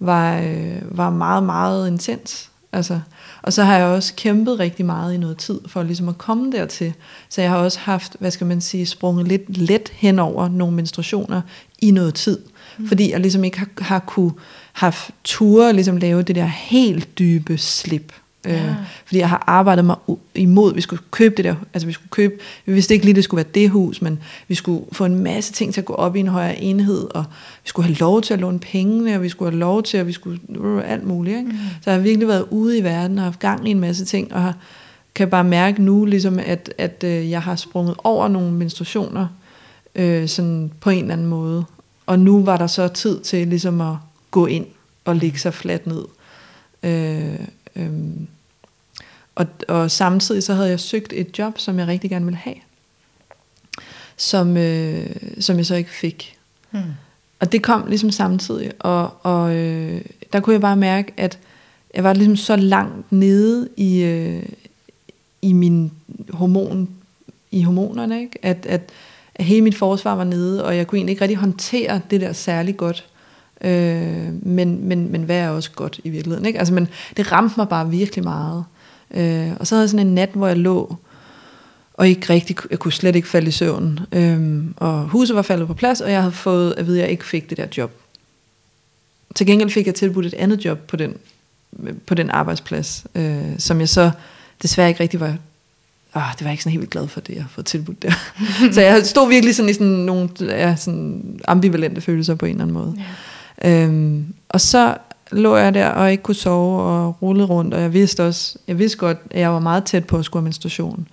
var, øh, var meget, meget intens. Altså, og så har jeg også kæmpet rigtig meget i noget tid, for ligesom at komme dertil. Så jeg har også haft, hvad skal man sige, sprunget lidt let hen over nogle menstruationer i noget tid. Mm. Fordi jeg ligesom ikke har, har kunne haft ture ligesom lave det der helt dybe slip. Ja. Øh, fordi jeg har arbejdet mig imod, vi skulle købe det der, altså vi skulle købe, vi vidste ikke lige, det skulle være det hus, men vi skulle få en masse ting til at gå op i en højere enhed, og vi skulle have lov til at låne pengene, og vi skulle have lov til, at vi skulle, øh, alt muligt, ikke? Mm. Så jeg har virkelig været ude i verden, og haft gang i en masse ting, og har, kan bare mærke nu, ligesom at, at øh, jeg har sprunget over nogle menstruationer, øh, sådan på en eller anden måde, og nu var der så tid til ligesom at gå ind og ligge sig fladt ned. Øh, øh, og, og samtidig så havde jeg søgt et job, som jeg rigtig gerne ville have. Som, øh, som jeg så ikke fik. Mm. Og det kom ligesom samtidig. Og, og øh, der kunne jeg bare mærke, at jeg var ligesom så langt nede i, øh, i min hormon, i hormonerne, ikke? At, at, at hele mit forsvar var nede, og jeg kunne egentlig ikke rigtig håndtere det der særlig godt. Øh, men, men, men hvad er også godt i virkeligheden? Ikke? Altså, men det ramte mig bare virkelig meget. Øh, og så havde jeg sådan en nat, hvor jeg lå, og ikke rigtig, jeg kunne slet ikke falde i søvn. Øhm, og huset var faldet på plads, og jeg havde fået at vide, at jeg ikke fik det der job. Til gengæld fik jeg tilbudt et andet job på den, på den arbejdsplads, øh, som jeg så desværre ikke rigtig var, åh, det var jeg ikke sådan helt glad for, det jeg havde fået tilbudt der. [LAUGHS] så jeg stod virkelig sådan i sådan nogle ja, sådan ambivalente følelser på en eller anden måde. Ja. Øhm, og så lå jeg der og ikke kunne sove og rullede rundt, og jeg vidste også, jeg vidste godt, at jeg var meget tæt på at skulle have menstruation.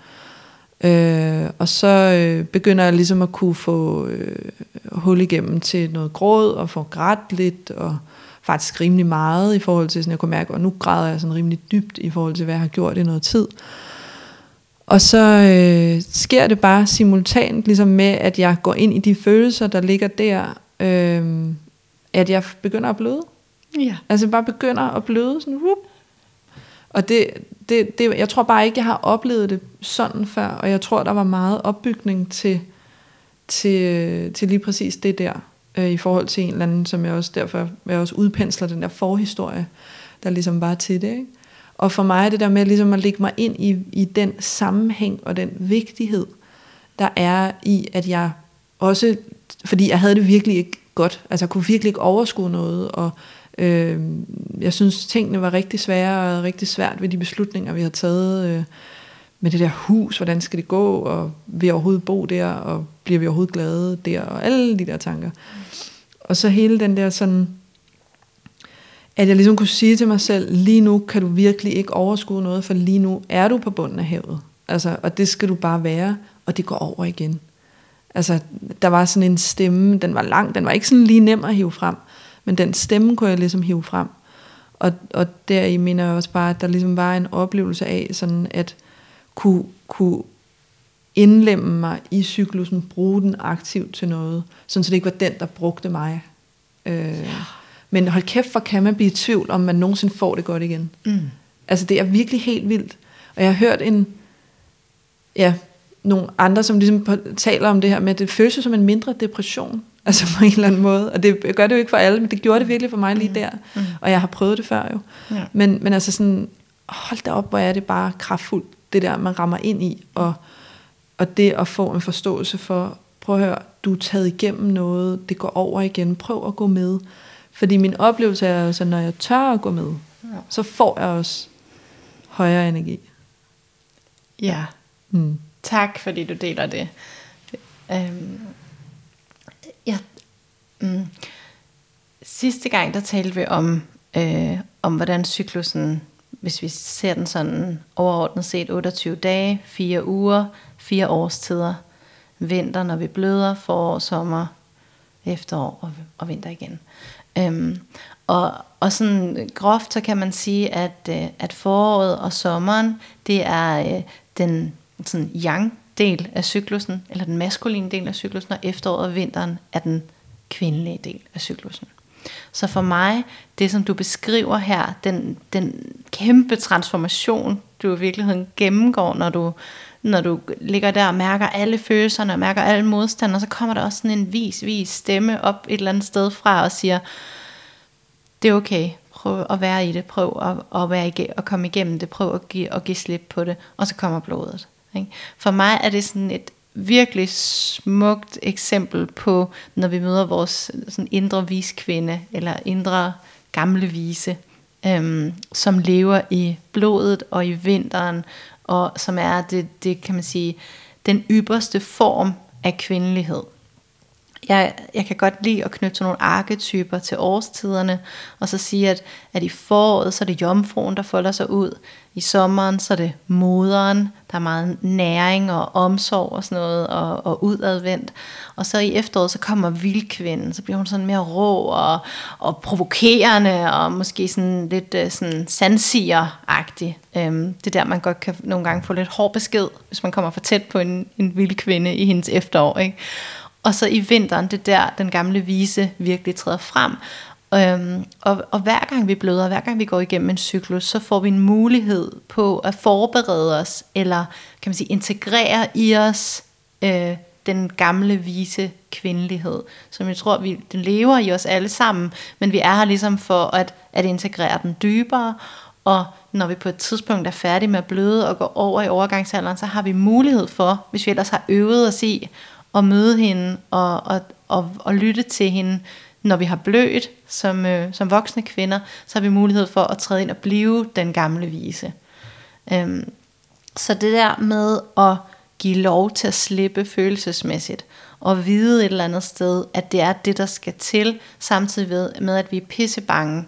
Øh, og så øh, begynder jeg ligesom at kunne få øh, hul igennem til noget gråd, og få grædt lidt, og faktisk rimelig meget i forhold til, sådan jeg kunne mærke, og nu græder jeg sådan rimelig dybt i forhold til, hvad jeg har gjort i noget tid. Og så øh, sker det bare simultant, ligesom med, at jeg går ind i de følelser, der ligger der, øh, at jeg begynder at bløde. Ja. Altså bare begynder at bløde sådan, whoop. Og det, det, det, jeg tror bare ikke, jeg har oplevet det sådan før, og jeg tror, der var meget opbygning til, til, til lige præcis det der, øh, i forhold til en eller anden, som jeg også derfor jeg også udpensler den der forhistorie, der ligesom var til det. Ikke? Og for mig er det der med ligesom at lægge mig ind i, i den sammenhæng og den vigtighed, der er i, at jeg også, fordi jeg havde det virkelig ikke godt, altså jeg kunne virkelig ikke overskue noget, og øh, jeg synes tingene var rigtig svære, og rigtig svært ved de beslutninger, vi har taget, øh, med det der hus, hvordan skal det gå, og vil jeg overhovedet bo der, og bliver vi overhovedet glade der, og alle de der tanker. Og så hele den der sådan, at jeg ligesom kunne sige til mig selv, lige nu kan du virkelig ikke overskue noget, for lige nu er du på bunden af havet. Altså, og det skal du bare være, og det går over igen. Altså, der var sådan en stemme, den var lang, den var ikke sådan lige nem at hive frem, men den stemme kunne jeg ligesom hive frem. Og, og deri mener jeg også bare, at der ligesom var en oplevelse af, sådan at kunne, kunne indlemme mig i cyklusen, bruge den aktivt til noget, sådan så det ikke var den, der brugte mig. Øh, men hold kæft, for kan man blive i tvivl, om man nogensinde får det godt igen. Mm. Altså det er virkelig helt vildt. Og jeg har hørt en, ja, nogle andre, som ligesom taler om det her med, at det føles som en mindre depression. [LAUGHS] Altså på en eller anden måde. Og det gør det jo ikke for alle, men det gjorde det virkelig for mig lige der. Mm. Og jeg har prøvet det før jo. Ja. Men, men altså sådan, hold da op, hvor er det bare kraftfuldt, det der, man rammer ind i. Og, og det at få en forståelse for, prøv at høre, du er taget igennem noget, det går over igen, prøv at gå med. Fordi min oplevelse er altså, når jeg tør at gå med, Ja. så får jeg også højere energi. ja. Mm. Tak, fordi du deler det. Øhm, ja, mm, sidste gang, der talte vi om, øh, om hvordan cyklusen, hvis vi ser den sådan overordnet set, 28 dage, 4 uger, 4 årstider, vinter, når vi bløder, forår, sommer, efterår og, og vinter igen. Øhm, og, og sådan groft, så kan man sige, at, øh, at foråret og sommeren, det er øh, den sådan yang del af cyklusen, eller den maskuline del af cyklusen, og efteråret og vinteren er den kvindelige del af cyklusen. Så for mig, det som du beskriver her, den, den kæmpe transformation, du i virkeligheden gennemgår, når du, når du ligger der og mærker alle følelserne, og mærker alle modstandere, så kommer der også sådan en vis, vis stemme op et eller andet sted fra og siger, det er okay, prøv at være i det, prøv at, at, være ige- at komme igennem det, prøv at give, at give slip på det, og så kommer blodet. Ikke? For mig er det sådan et virkelig smukt eksempel på, når vi møder vores sådan indre viskvinde, eller indre gamle vise, øhm, som lever i blodet og i vinteren, og som er det, det kan man sige, den ypperste form af kvindelighed. Jeg, jeg kan godt lide at knytte sådan nogle arketyper til årstiderne, og så sige, at, at i foråret, så er det jomfruen, der folder sig ud. I sommeren, så er det moderen, der er meget næring og omsorg og sådan noget, og, og udadvendt. Og så i efteråret, så kommer vildkvinden, så bliver hun sådan mere rå og, og provokerende, og måske sådan lidt øh, sådan sandsiger-agtig. Øhm, det er der, man godt kan nogle gange få lidt hård besked, hvis man kommer for tæt på en, en vild kvinde i hendes efterår, ikke? Og så i vinteren, det er der, den gamle vise virkelig træder frem. Øhm, og, og hver gang vi bløder, hver gang vi går igennem en cyklus, så får vi en mulighed på at forberede os, eller kan man sige, integrere i os øh, den gamle vise kvindelighed, som jeg tror, vi, den lever i os alle sammen, men vi er her ligesom for at, at integrere den dybere, og når vi på et tidspunkt er færdige med at bløde og går over i overgangsalderen, så har vi mulighed for, hvis vi ellers har øvet os i, at møde hende og, og, og, og lytte til hende, når vi har blødt som, øh, som voksne kvinder, så har vi mulighed for at træde ind og blive den gamle vise. Øhm, så det der med at give lov til at slippe følelsesmæssigt, og vide et eller andet sted, at det er det, der skal til, samtidig med, at vi er pissebange.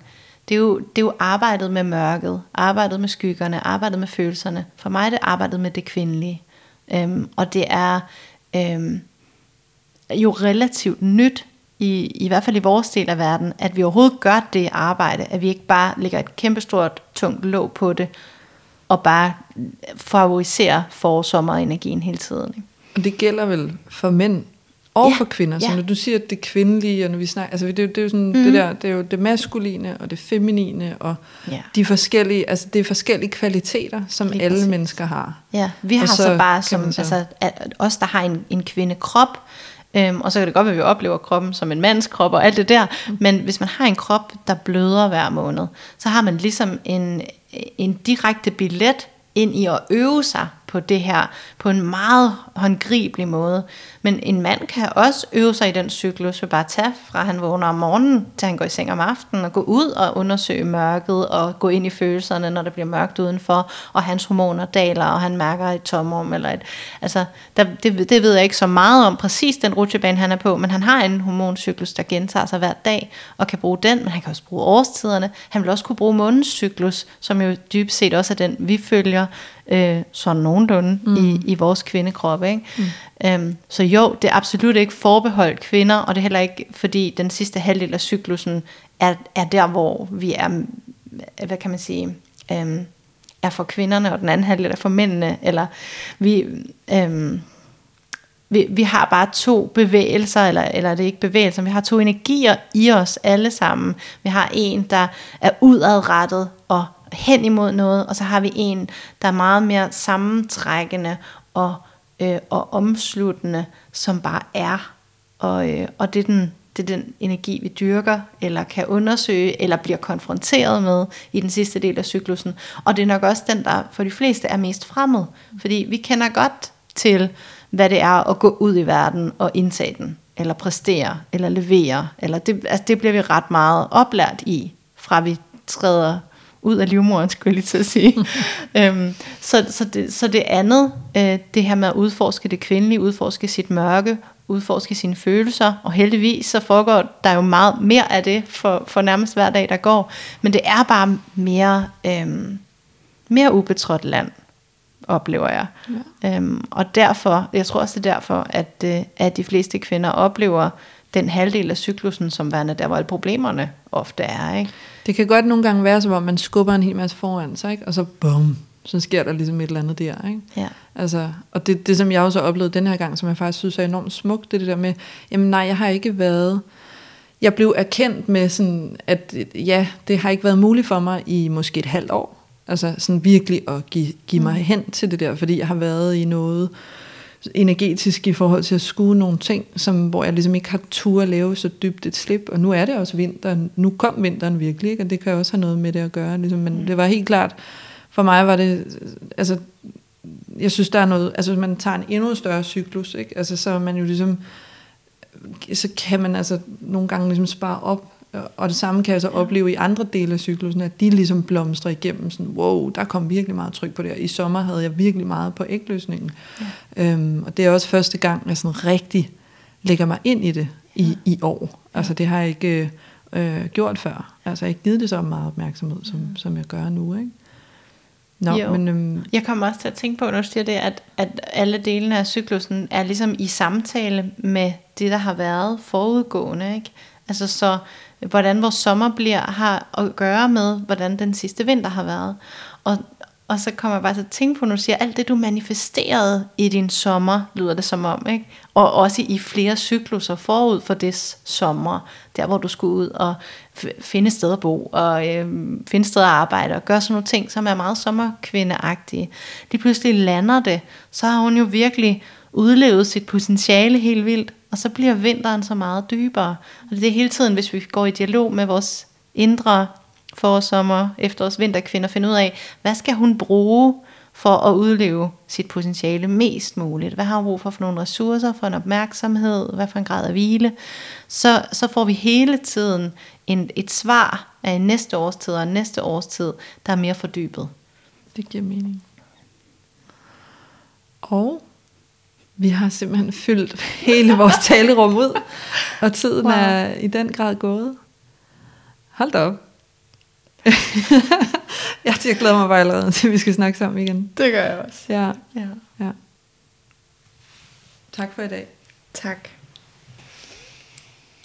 Det er, jo, det er jo arbejdet med mørket, arbejdet med skyggerne, arbejdet med følelserne. For mig er det arbejdet med det kvindelige. Øhm, og det er øhm, jo relativt nyt, i, i hvert fald i vores del af verden, at vi overhovedet gør det arbejde, at vi ikke bare lægger et kæmpestort, tungt låg på det, og bare favoriserer forårssommerenergien hele tiden. Ikke? Og det gælder vel for mænd og Ja, for kvinder. Så ja. når du siger, at det kvindelige, og når vi snakker, altså det, er det er jo sådan, mm. det der, det er jo det maskuline og det feminine, og Ja. de forskellige, altså det er forskellige kvaliteter, som Lige alle præcis. mennesker har. Ja, vi har så, så så bare som, så- altså os, der har en, en kvindekrop, øhm, og så kan det godt være, at vi oplever kroppen som en mands krop og alt det der, mm. men hvis man har en krop, der bløder hver måned, så har man ligesom en, en direkte billet ind i at øve sig på det her på en meget håndgribelig måde. Men en mand kan også øve sig i den cyklus ved bare at tage fra han vågner om morgenen til han går i seng om aftenen og gå ud og undersøge mørket og gå ind i følelserne, når det bliver mørkt udenfor, og hans hormoner daler, og han mærker et tomrum eller et... Altså, der, det, det ved jeg ikke så meget om præcis den rutsjebane, han er på, men han har en hormoncyklus, der gentager sig hver dag, og kan bruge den, men han kan også bruge årstiderne. Han vil også kunne bruge månens cyklus, som jo dybest set også er den, vi følger, øh, sådan nogenlunde mm. i, i vores kvindekrop. Ikke? Mm. Øhm, så jo, det er absolut ikke forbeholdt kvinder, og det er heller ikke, fordi den sidste halvdel af cyklusen er, er der, hvor vi er, hvad kan man sige, øhm, er for kvinderne, og den anden halvdel er for mændene, eller vi, øhm, vi, vi har bare to bevægelser, eller, eller det er ikke bevægelser, vi har to energier i os alle sammen. Vi har en, der er udadrettet og hen imod noget, og så har vi en, der er meget mere sammentrækkende og, øh, og omsluttende, som bare er. Og, øh, og det er den det er den energi, vi dyrker, eller kan undersøge, eller bliver konfronteret med i den sidste del af cyklusen. Og det er nok også den, der for de fleste er mest fremmed. Fordi vi kender godt til, hvad det er at gå ud i verden og indtage den, eller præstere, eller levere. Eller det, altså det bliver vi ret meget oplært i, fra vi træder ud af livmoderen, skulle jeg lige til at sige. [LAUGHS] øhm, så, så, det, så det andet, øh, det her med at udforske det kvindelige, udforske sit mørke, udforske sine følelser, og heldigvis så foregår der jo meget mere af det for, for nærmest hver dag, der går. Men det er bare mere, øhm, mere ubetrådt land, oplever jeg. Ja. Øhm, og derfor, jeg tror også det er derfor, at, øh, at de fleste kvinder oplever den halvdel af cyklusen som værende der, hvor alle problemerne ofte er. Ikke? Det kan godt nogle gange være, som om man skubber en hel masse foran sig, ikke? og så bum, så sker der ligesom et eller andet der. Ikke? Ja. Altså, og det, det, som jeg også har oplevet den her gang, som jeg faktisk synes er enormt smukt, det er det der med, jamen nej, jeg har ikke været, jeg blev erkendt med sådan, at ja, det har ikke været muligt for mig i måske et halvt år, altså sådan virkelig at give, give mig mm. hen til det der, fordi jeg har været i noget energetisk i forhold til at skue nogle ting, som, hvor jeg ligesom ikke har tur at lave så dybt et slip, og nu er det også vinter, nu kom vinteren virkelig, ikke? og det kan også have noget med det at gøre, ligesom, men mm. det var helt klart, for mig var det, altså, jeg synes, der er noget, altså man tager en endnu større cyklus, ikke? Altså, så man jo ligesom, så kan man altså nogle gange ligesom spare op, og det samme kan jeg så opleve i andre dele af cyklusen, at de ligesom blomstrer igennem, sådan, wow, der kom virkelig meget tryk på det, i sommer havde jeg virkelig meget på ægløsningen, ja. øhm, og det er også første gang, jeg sådan rigtig lægger mig ind i det i, ja. i år, altså det har jeg ikke øh, gjort før, altså jeg har ikke givet det så meget opmærksomhed, som, mm. som jeg gør nu, ikke? Nå, jo. men, øhm, jeg kommer også til at tænke på, når du siger det, at, at alle delene af cyklusen er ligesom i samtale med det, der har været forudgående. Ikke? Altså så, hvordan vores sommer bliver, har at gøre med, hvordan den sidste vinter har været. Og, og så kommer jeg bare til at tænke på, når du siger, alt det du manifesterede i din sommer, lyder det som om, ikke? Og også i flere cykluser forud for det sommer, der hvor du skulle ud og finde et sted at bo, og øh, finde sted at arbejde, og gøre sådan nogle ting, som er meget sommerkvindeagtige. Lige pludselig lander det, så har hun jo virkelig udlevet sit potentiale helt vildt, og så bliver vinteren så meget dybere. Og det er hele tiden, hvis vi går i dialog med vores indre forårsommer, efterårs, vinterkvinder, finde ud af, hvad skal hun bruge for at udleve sit potentiale mest muligt. Hvad har hun brug for for nogle ressourcer, for en opmærksomhed, hvad for en grad af hvile. Så, så får vi hele tiden en, et svar af næste årstid og næste årstid, der er mere fordybet. Det giver mening. Og vi har simpelthen fyldt hele vores [LAUGHS] talerum ud, og tiden wow. er i den grad gået. Hold da op. [LAUGHS] jeg, jeg glæder mig bare allerede til, vi skal snakke sammen igen. Det gør jeg også. Ja. ja. ja. Tak for i dag. Tak.